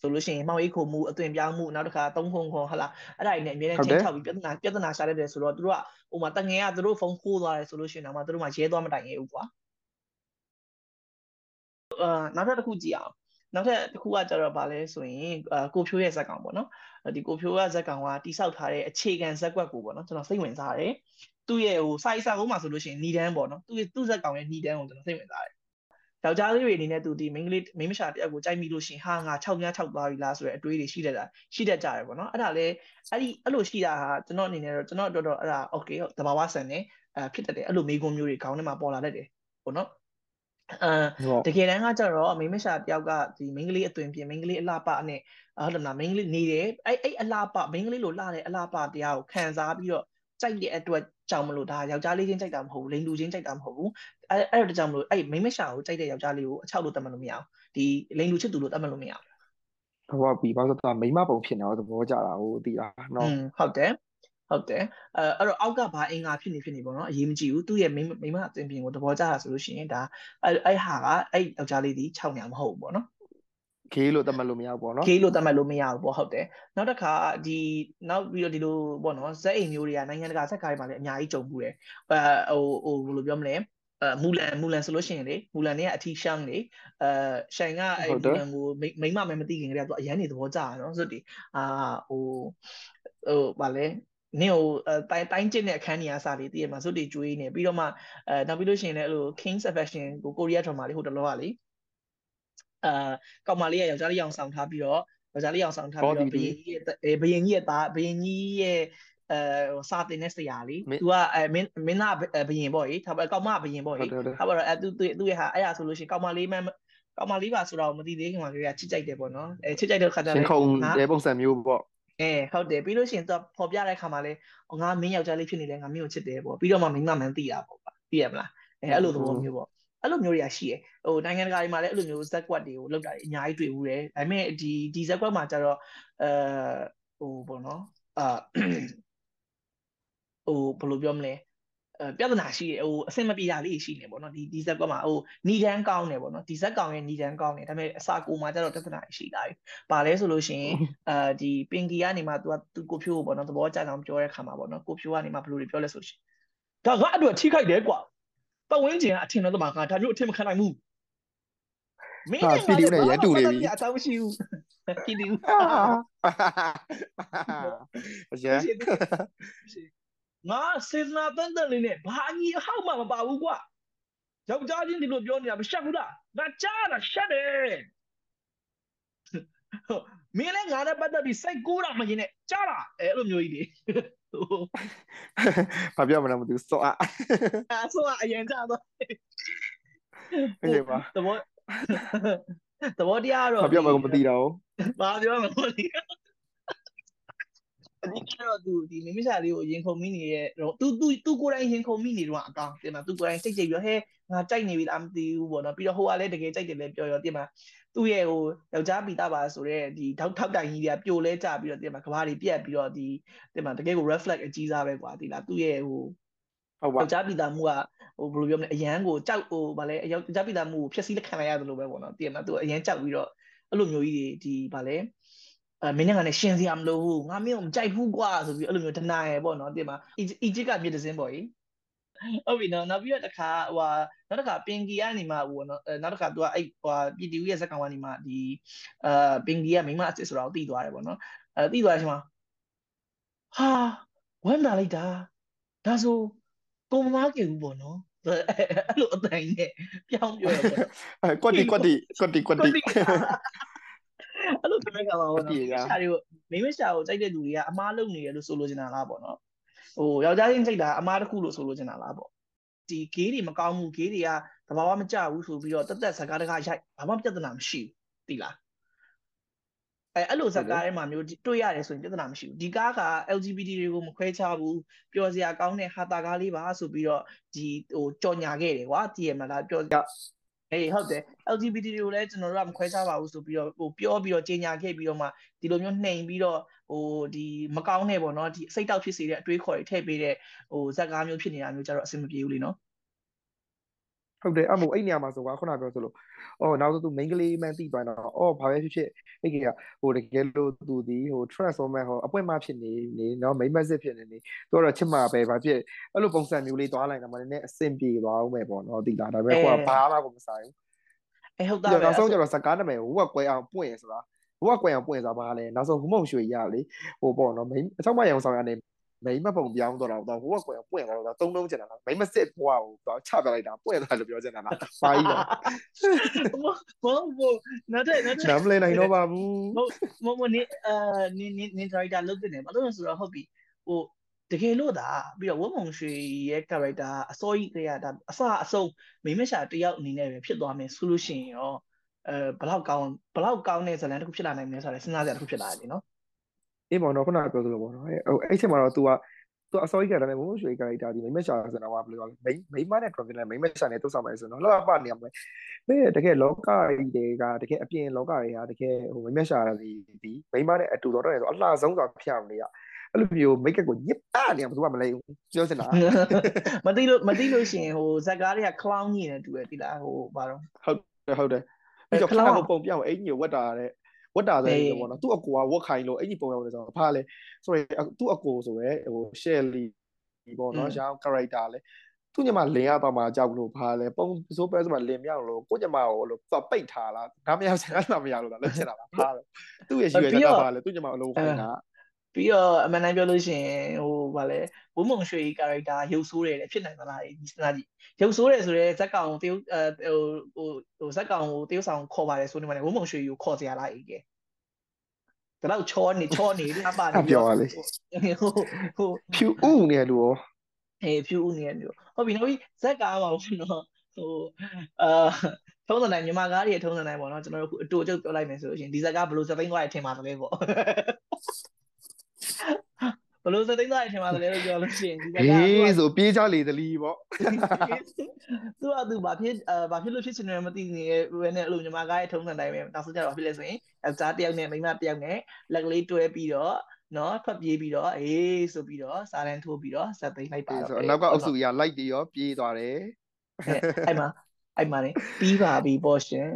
ဆိုလို့ရှိရင်မှောက်အိတ်ခုံမှုအသွင်ပြောင်းမှုနောက်တစ်ခါသုံးခုံခုံဟလာအဲ့ဒါတွေနဲ့အများနဲ့ချင်းချောက်ပြီးပြဿနာပြဿနာရှာရတယ်ဆိုတော့သူတို့ကဟိုမှာတငယ်ကသူတို့ဖုန်းခိုးသွားတယ်ဆိုလို့ရှိရင်တော့မှသူတို့မှရဲသွားမတိုင်ရဘူးကွာအာနောက်ထပ်တစ်ခုကြည့်အောင် နောက်ထပ်တစ်ခုကကြတော့ဗာလဲဆိုရင်ကိုဖြိုးရဲ့ဇက်ကောင်ပေါ့နော်ဒီကိုဖြိုးရဲ့ဇက်ကောင်ကတိဆောက်ထားတဲ့အခြေခံဇက်ကွက်ကိုပေါ့နော်ကျွန်တော်စိတ်ဝင်စားတယ်သူ့ရဲ့ဟိုစာရေးစာကုန်းမှာဆိုလို့ရှိရင်နီဒန်းပေါ့နော်သူ့သူ့ဇက်ကောင်ရဲ့နီဒန်းကိုကျွန်တော်စိတ်ဝင်စားတယ်ယောက်ျားလေးတွေအနေနဲ့သူဒီမိန်းကလေးမိန်းမရှာတယောက်ကိုကြိုက်မိလို့ရှိရင်ဟာငါ6မြ6သွားပြီလားဆိုတဲ့အတွေးတွေရှိတတ်တာရှိတတ်ကြတယ်ပေါ့နော်အဲ့ဒါလည်းအဲ့ဒီအဲ့လိုရှိတာဟာကျွန်တော်အနေနဲ့တော့ကျွန်တော်တော်တော်အဲ့ဒါ okay ဟုတ်တဘာဝဆန်နေအဲဖြစ်တတ်တယ်အဲ့လိုမိကုံမျိုးတွေခေါင်းထဲမှာပေါ်လာတတ်တယ်ပေါ့နော် အဲတကယ်တမ်းကကြတော့မိမရှာတယောက်ကဒီမိန်းကလေးအသွင်ပြင်မိန်းကလေးအလှပနဲ့ဟုတ်တယ်မလားမိန်းကလေးနေတယ်အဲ့အဲ့အလှပမိန်းကလေးလိုလှတဲ့အလှပတရားကိုခံစားပြီးတော့ကြိုက်တဲ့အတွက်ကြောင့်မလို့ဒါယောက်ျားလေးချင်းကြိုက်တာမဟုတ်ဘူးလိန်လူချင်းကြိုက်တာမဟုတ်ဘူးအဲ့အဲ့တော့ကြောင့်မလို့အဲ့မိမရှာကိုကြိုက်တဲ့ယောက်ျားလေးကိုအချောက်လို့တတ်မှလို့မရအောင်ဒီလိန်လူချစ်သူလို့တတ်မှလို့မရအောင်တော့ပြီးပါဆိုတော့မိမပုံဖြစ်နေတော့သဘောကျတာဟိုတည်တာနော်ဟုတ်တယ် ဟုတ်တယ်အဲအဲ့တော့အောက်ကဘာအင်္ဂါဖြစ်နေဖြစ်နေပေါ့နော်အရေးမကြီးဘူးသူ့ရဲ့မိမိမအသင်ပြင်ကိုသဘောကျတာဆိုလို့ရှိရင်ဒါအဲ့အဲ့ဟာကအဲ့ယောက်ျားလေးဒီ6ညမဟုတ်ဘူးပေါ့နော်ဂေးလို့သတ်မှတ်လို့မရဘူးပေါ့နော်ဂေးလို့သတ်မှတ်လို့မရဘူးပေါ့ဟုတ်တယ်နောက်တစ်ခါဒီနောက်ပြီးတော့ဒီလိုပေါ့နော်ဇက်အိမ်မျိုးတွေကနိုင်ငံတကာဇက်ကားတွေမှာလည်းအများကြီးကြုံဘူးတယ်အဲဟိုဟိုဘယ်လိုပြောမလဲအဲမူလန်မူလန်ဆိုလို့ရှိရင်လေမူလန်နဲ့အထီးရှမ်းလေအဲရှိုင်ကအဲမူလန်ကိုမိမမဲမသိခင်ကတည်းကသူအရန်နေသဘောကျတာနော်ဆိုတော့ဒီအာဟိုဟိုဗာလဲ နင့်ကိုတိုင်းတိုင်းကျင့်တဲ့အခန်းကြီးအစားလေးတည်ရမှာဇွတ်တွေကျွေးနေပြီးတော့မှအဲနောက်ပြီးလို့ရှိရင်လည်းအဲ့လို King Sebastian ကိုကိုရီးယား drama လေးဟိုတလောကလေအာကောင်မလေးကယောက်ျားလေးအောင်ဆောင်ထားပြီးတော့ယောက်ျားလေးအောင်ဆောင်ထားပြီးတော့ဘယင်ကြီးရဲ့ဘယင်ကြီးရဲ့သားဘယင်ကြီးရဲ့အဲဟိုစာတင်တဲ့ဆရာလေး။ तू ကအဲမင်းမင်းသားဘယင်ပေါ့ဟိ။ထားပါကောင်မဘယင်ပေါ့ဟိ။ထားပါတော့အဲ तू သူ့ရဲ့ဟာအဲ့ဒါဆိုလို့ရှိရင်ကောင်မလေးမှကောင်မလေးပါဆိုတော့မသိသေးခင်မှာကချစ်ကြိုက်တယ်ပေါ့နော်။အဲချစ်ကြိုက်တဲ့ခါကျတော့ရှင်ခုံတဲ့ပုံစံမျိုးပေါ့။ အဲဟုတ်တယ်ပြီးလို့ရှိရင် तू ပေါ်ပြတဲ့ခါမှာလဲငါမင်းယောက်ျားလေးဖြစ်နေတယ်ငါမင်းကိုချစ်တယ်ပေါ့ပြီးတော့မှမင်းမမှန်သိတာပေါ့။သိရမလား။အဲအဲ့လိုသဘောမျိုးပေါ့။အဲ့လိုမျိုးတွေကရှိတယ်ဟိုနိုင်ငံတကာတွေမှာလည်းအဲ့လိုမျိုးဇက်ကွက်တွေကိုလောက်တာအများကြီးတွေ့ဘူးတယ်ဒါပေမဲ့ဒီဒီဇက်ကွက်မှာကျတော့အဲဟိုပေါ့နော်အာဟိုဘယ်လိုပြောမလဲအဲ ပြဿနာရှိတယ်ဟိုအဆင်မပြေတာလေးရှိနေပေါ့နော်ဒီဒီဇက်ကမှဟိုနီတန်းကောင်းတယ်ပေါ့နော်ဒီဇက်ကောင်ရဲ့နီတန်းကောင်းတယ်ဒါပေမဲ့အစာကိုမှကျတော့ပြဿနာရှိလာပြီ။ဘာလဲဆိုလို့ရှိရင်အဲဒီပင်ကီကနေမှ तू ကသူကိုဖြိုးပေါ့နော်သဘောကျအောင်ပြောတဲ့ခါမှာပေါ့နော်ကိုဖြိုးကနေမှဘယ်လိုတွေပြောလဲဆိုရှင်ဒါငါအတွက်ထိခိုက်တယ်ကွာပတ်ဝန်းကျင်ကအထင်တော့မှငါဒါမျိုးအထင်မခံနိုင်ဘူးမင်းကပီဒီနဲ့ရဲတူနေပြီအတောင်းမရှိဘူးပီဒီအရဲ ငါစေစနာတန်တန်လေးနဲ့ဘာကြီးအဟောက်မှမပါဘူးကွာယောက်ျားချင်းဒီလိုပြောနေတာမရှက်ဘူးလားငါကြားတာရှက်တယ်မင်းလည်းငါနဲ့ပတ်သက်ပြီးစိတ်ကူးတာမရင်နဲ့ကြားတာအဲ့လိုမျိုးကြီးတွေဘာပြောမလဲမသိဘူးစောအအစောအရင်ကြတော့ဟေးပါသဘောသဘောတရားတော့ဘာပြောမှမသိတော့ဘာပြောမှမသိ အဒီကတော့သူဒီမိမိစာလေးကိုရင်ခုန်မိနေတဲ့တော့သူသူသူကိုယ်တိုင်ရင်ခုန်မိနေတော့အကောင်တင်မသူကိုယ်တိုင်စိတ်ကြိတ်ပြီးဟဲငါကြိုက်နေပြီလားမသိဘူးပေါ့နော်ပြီးတော့ဟိုကလည်းတကယ်ကြိုက်တယ်လည်းပြောရောတင်မသူ့ရဲ့ဟိုယောက်ျားပီတာပါဆိုတော့ဒီထောက်ထောက်တိုင်ကြီးတွေကပြိုလဲကြပြီးတော့တင်မကဘာတွေပြက်ပြီးတော့ဒီတင်မတကယ်ကို reflect အကြီးစားပဲကွာဒီလားသူ့ရဲ့ဟိုဟုတ်ပါယောက်ျားပီတာမှုကဟိုဘယ်လိုပြောမလဲအရန်ကိုကြောက်ဟိုဗာလဲယောက်ျားပီတာမှုကိုဖျက်ဆီးလက်ခံလိုက်ရတယ်လို့ပဲပေါ့နော်တင်မသူအရန်ကြောက်ပြီးတော့အဲ့လိုမျိုးကြီးတွေဒီဗာလဲ အဲမင်းကလည်းရှင်းစရာမလိုဘူးငါမင်းကိုမကြိုက်ဘူးကွာဆိုပြီးအဲ့လိုမျိုးတနာရယ်ပေါ့နော်တင်မအီဂျစ်ကမြေတစင်းပေါ့ကြီးဟုတ်ပြီနော်နောက်ပြီးတော့တခါဟိုဟာနောက်တစ်ခါပင်ကီကနေမှဟိုနော်နောက်တစ်ခါ तू ကအဲ့ဟိုဟာပြည်တီဝီရဲ့ဇက်ကောင်ကနေမှဒီအာပင်ကီကမိမအစ်စ်ဆိုတော့သိသွားတယ်ပေါ့နော်အဲသိသွားတဲ့အချိန်မှာဟာဝမ်းသာလိုက်တာဒါဆိုကိုမမကဘူးပေါ့နော်အဲ့လိုအတိုင်နဲ့ပြောင်းပြောရပေါ့အဲကွက်တီကွက်တီကွက်တီကွက်တီ အဲ့လိုပြောရမှာပေါ့နော်ရှာတွေကိုမိမရှာကိုကြိုက်တဲ့လူတွေကအမားလုံနေရလို့ဆိုလိုချင်တာလားပေါ့နော်ဟိုယောက်ျားချင်းစိတ်တာအမားတစ်ခုလို့ဆိုလိုချင်တာလားပေါ့ဒီဂေးတွေမကောင်းဘူးဂေးတွေကသဘာဝမကျဘူးဆိုပြီးတော့တက်တက်စကားတကားရိုက်ဘာမှပြဿနာမရှိဘူးသိလားအဲအဲ့လိုဇာတ်ကားထဲမှာမျိုးတွေ့ရတယ်ဆိုရင်ပြဿနာမရှိဘူးဒီကားက LGBT တွေကိုမခွဲခြားဘူးပျော်စရာကောင်းတဲ့ဟာတာကားလေးပါဆိုပြီးတော့ဒီဟိုကြော်ညာခဲ့တယ်ကွာတည်ရမလားပျော် အေးဟုတ်တယ် LGBT တွေကိုလည်းကျွန်တော်တို့ကမခွဲခြားပါဘူးဆိုပြီးတော့ဟိုပြောပြီးတော့ကြေညာခဲ့ပြီးတော့မှဒီလိုမျိုးနှိမ်ပြီးတော့ဟိုဒီမကောင်းတဲ့ပေါ့နော်ဒီစိတ်တောက်ဖြစ်စေတဲ့အတွေးခေါ်တွေထည့်ပေးတဲ့ဟိုဇက်ကားမျိုးဖြစ်နေတာမျိုးကြတော့အဆင်မပြေဘူးလीနော် ဟုတ်တယ်အမို့အဲ့နေရာမှာဆိုကွာခုနပြောဆိုလို့အော်နောက်ဆုံးသူ main ကလေးမှန်းသိသွားတော့အော်ဘာပဲဖြစ်ဖြစ်အဲ့ကဟိုတကယ်လို့သူဒီဟို transformer ဟိုအပွင့်မဖြစ်နေနေနော် main message ဖြစ်နေနေသူကတော့ချစ်မှာပဲဘာဖြစ်အဲ့လိုပုံစံမျိုးလေးသွားလိုက်တာမှလည်းအဆင်ပြေသွားအောင်ပဲပေါ့နော်ဒီလားဒါပေမဲ့ကိုကဘာမှကိုမဆိုင်ဘူးအဲဟုတ်တာပဲနောက်ဆုံးကျတော့စကားနာမည်ဟိုကကွဲအောင်ပွင့်ရဆိုတာဟိုကကွဲအောင်ပွင့်စားပါလေနောက်ဆုံးဟိုမုံရွှေရလေဟိုပေါ့နော် main အချောက်မရအောင်ဆောင်ရနေ မိမပုံပြောင်းတော့တော့ဟိုကကွယ်ပွင့်သွားတော့သုံးလုံးကျင်တာလားမိမစစ်ဘွားကိုတော့ချပြလိုက်တာပွင့်သွားလို့ပြောချင်တာလားပါကြီးတော့ဘောဘောနားတဲ့နားတဲ့နမ်လေးနိုင်တော့ပါဘူးမမနေအာနေနေနေဒရိုက်တာလုပ်နေဘာလို့လဲဆိုတော့ဟုတ်ပြီဟိုတကယ်လို့ဒါပြီးတော့ဝတ်မုံရွှေရဲ့ character အစောကြီးကလေးကဒါအစအဆုံးမိမရှာတယောက်အနေနဲ့ပဲဖြစ်သွားမယ်ဆိုလို့ရှိရင်ရောအဲဘလောက်ကောင်းဘလောက်ကောင်းတဲ့ဇာတ်လမ်းတစ်ခုဖြစ်လာနိုင်မလဲဆိုတော့စဉ်းစားစရာတစ်ခုဖြစ်လာတယ်နော် အေးပေါ့နော်ခုနကပြောသလိုပေါ့နော်ဟိုအဲ့ချိန်မှာတော့ तू ကသူအစောကြီးကတည်းကမိုးရွှေ character ဒီမိမရှာဆိုတော့ဘယ်လိုလဲမိမိမနဲ့ Dragon နဲ့မိမရှာနဲ့တုတ်ဆောင်မယ်ဆိုတော့လောက်ပနေရမယ်ဘယ်တကယ်လောကကြီးတွေကတကယ်အပြင်လောကတွေကတကယ်ဟိုမိမရှာရစီဒီမိမနဲ့အတူတော့တယ်ဆိုအလှဆုံးစွာဖျောက်နေရအဲ့လိုမျိုးမိတ်ကက်ကိုညစ်တာနေဘယ်သူမှမလဲပြောစင်တာမသိလို့မသိလို့ရှင်ဟိုဇက်ကားတွေက clown ကြီးနေတူတယ်တိလားဟိုဘာတော့ဟုတ်တယ်ဟုတ်တယ်ပြီးတော့ခဏကိုပုံပြောင်းအင်ကြီးကိုဝတ်တာတဲ့ ဝတ်တာဆိုရင်ပေါ့နော်သူ့အကူကဝတ်ခိုင်းလို့အဲ့ဒီပုံရောက်နေဆိုတော့ဘာလဲဆိုရင်သူ့အကူဆိုရဲဟို Shelly ပေါ့နော်ရောင်း character လဲသူညမလင်ရတော့မှကြောက်လို့ဘာလဲပုံစိုးပဲဆိုမှလင်မြောက်လို့ကိုညမကိုလို့သူပိတ်ထားလားဒါမရစကားမှမရလို့လားလက်ချက်တာပါဘာလဲသူ့ရဲ့ရွှေတာပါလဲသူညမအလုံးခိုင်းတာ ပြီးတော့အမှန်တမ်းပြောလို့ရှိရင်ဟိုဗာလဲဝင်းမုံရွှေ character ရုပ်ဆိုးတယ်ဖြစ်နိုင်မလားဒီစဉ်းစားကြည့်ရုပ်ဆိုးတယ်ဆိုတော့ဇက်ကောင်တရုတ်ဟိုဟိုဟိုဇက်ကောင်ကိုတရုတ်ဆောင်ခေါ်ပါတယ်ဆိုနေမှာဝင်းမုံရွှေကိုခေါ်စရာလားအေးကဲဒါတော့ချောနေချောနေလှပနေပြောရလေဟိုဟိုဖြူဥနေလို့ရောအေးဖြူဥနေလို့ဟုတ်ပြီနောက်ပြီးဇက်ကားပါဘူးနော်ဟိုအာထုံးစံတိုင်းမြန်မာကားတွေထုံးစံတိုင်းပေါ့နော်ကျွန်တော်တို့အခုအတူအကျုပ်ပြောလိုက်မယ်ဆိုလို့ရှိရင်ဒီဇက်ကဘယ်လိုစသိန်းသွားရထင်ပါသလဲပေါ့ ဘလို့စသိန်းသားရထင်ပါတယ်လို့ပြောလို့ရှိရင်ဒီကအေးဆိုပြေးကြလေသလီပေါ့သူကသူဘာဖြစ်အာဘာဖြစ်လို့ဖြစ်ချင်တယ်မသိနေရဲနဲ့အဲ့လိုညီမကားရဲ့ထုံးစံတိုင်းပဲနောက်ဆုံးကျတော့ဘာဖြစ်လဲဆိုရင်ယောက်ျားတစ်ယောက်နဲ့မိန်းမတစ်ယောက်နဲ့လက်ကလေးတွဲပြီးတော့နော်ထွက်ပြေးပြီးတော့အေးဆိုပြီးတော့စာတန်းထိုးပြီးတော့ဇက်သိန်းလိုက်ပါတော့ဆိုအနောက်ကအုပ်စုကြီးကလိုက်ပြီးရောပြေးသွားတယ်အဲ့မှာအဲ့မှာနေပြီးပါပြီပေါ့ရှင်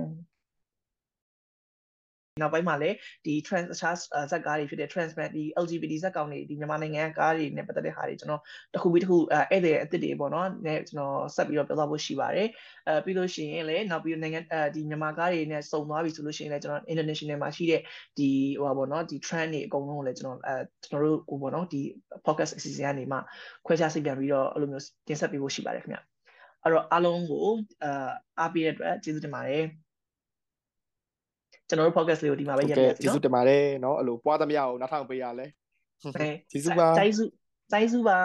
နောက်ပိုင်းမှာလည်းဒီ trans အခြားဇက်ကားတွေဖြစ်တဲ့ transmet ဒီ LGBT ဇက်ကောင်တွေဒီမြန်မာနိုင်ငံကားတွေနဲ့ပတ်သက်တဲ့ဟာတွေကျွန်တော်တစ်ခုပြီးတစ်ခုအဲဧည့်သည်အစ်စ်တွေပေါ့နော်နဲ့ကျွန်တော်ဆက်ပြီးတော့ပြောသွားဖို့ရှိပါတယ်အဲပြီးလို့ရှိရင်လည်းနောက်ပြီးနိုင်ငံအဲဒီမြန်မာကားတွေနဲ့စုံသွားပြီဆိုလို့ရှိရင်လည်းကျွန်တော် international မှာရှိတဲ့ဒီဟိုပါပေါ့နော်ဒီ trend တွေအကုန်လုံးကိုလည်းကျွန်တော်အဲကျွန်တော်တို့ဟိုပေါ့နော်ဒီ podcast အစီအစဉ်ကနေမှခွဲခြားစိတ်ပြန်ပြီးတော့အဲ့လိုမျိုးတင်ဆက်ပေးဖို့ရှိပါတယ်ခင်ဗျအဲ့တော့အားလုံးကိုအာအားပေးတဲ့အတွက်ကျေးဇူးတင်ပါတယ် ကျွန်တော်တို့ podcast လေးကိုဒီမှာပဲရပ်ပြကျေးဇူးတင်ပါတယ်เนาะအဲ့လိုပွားသမျှကိုနောက်ထောင်ပေးရလဲကျေးဇူးပါကျေးဇူးကျေးဇူးပါ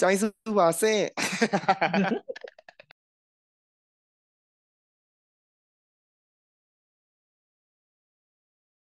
ကျေးဇူးပါဆင့်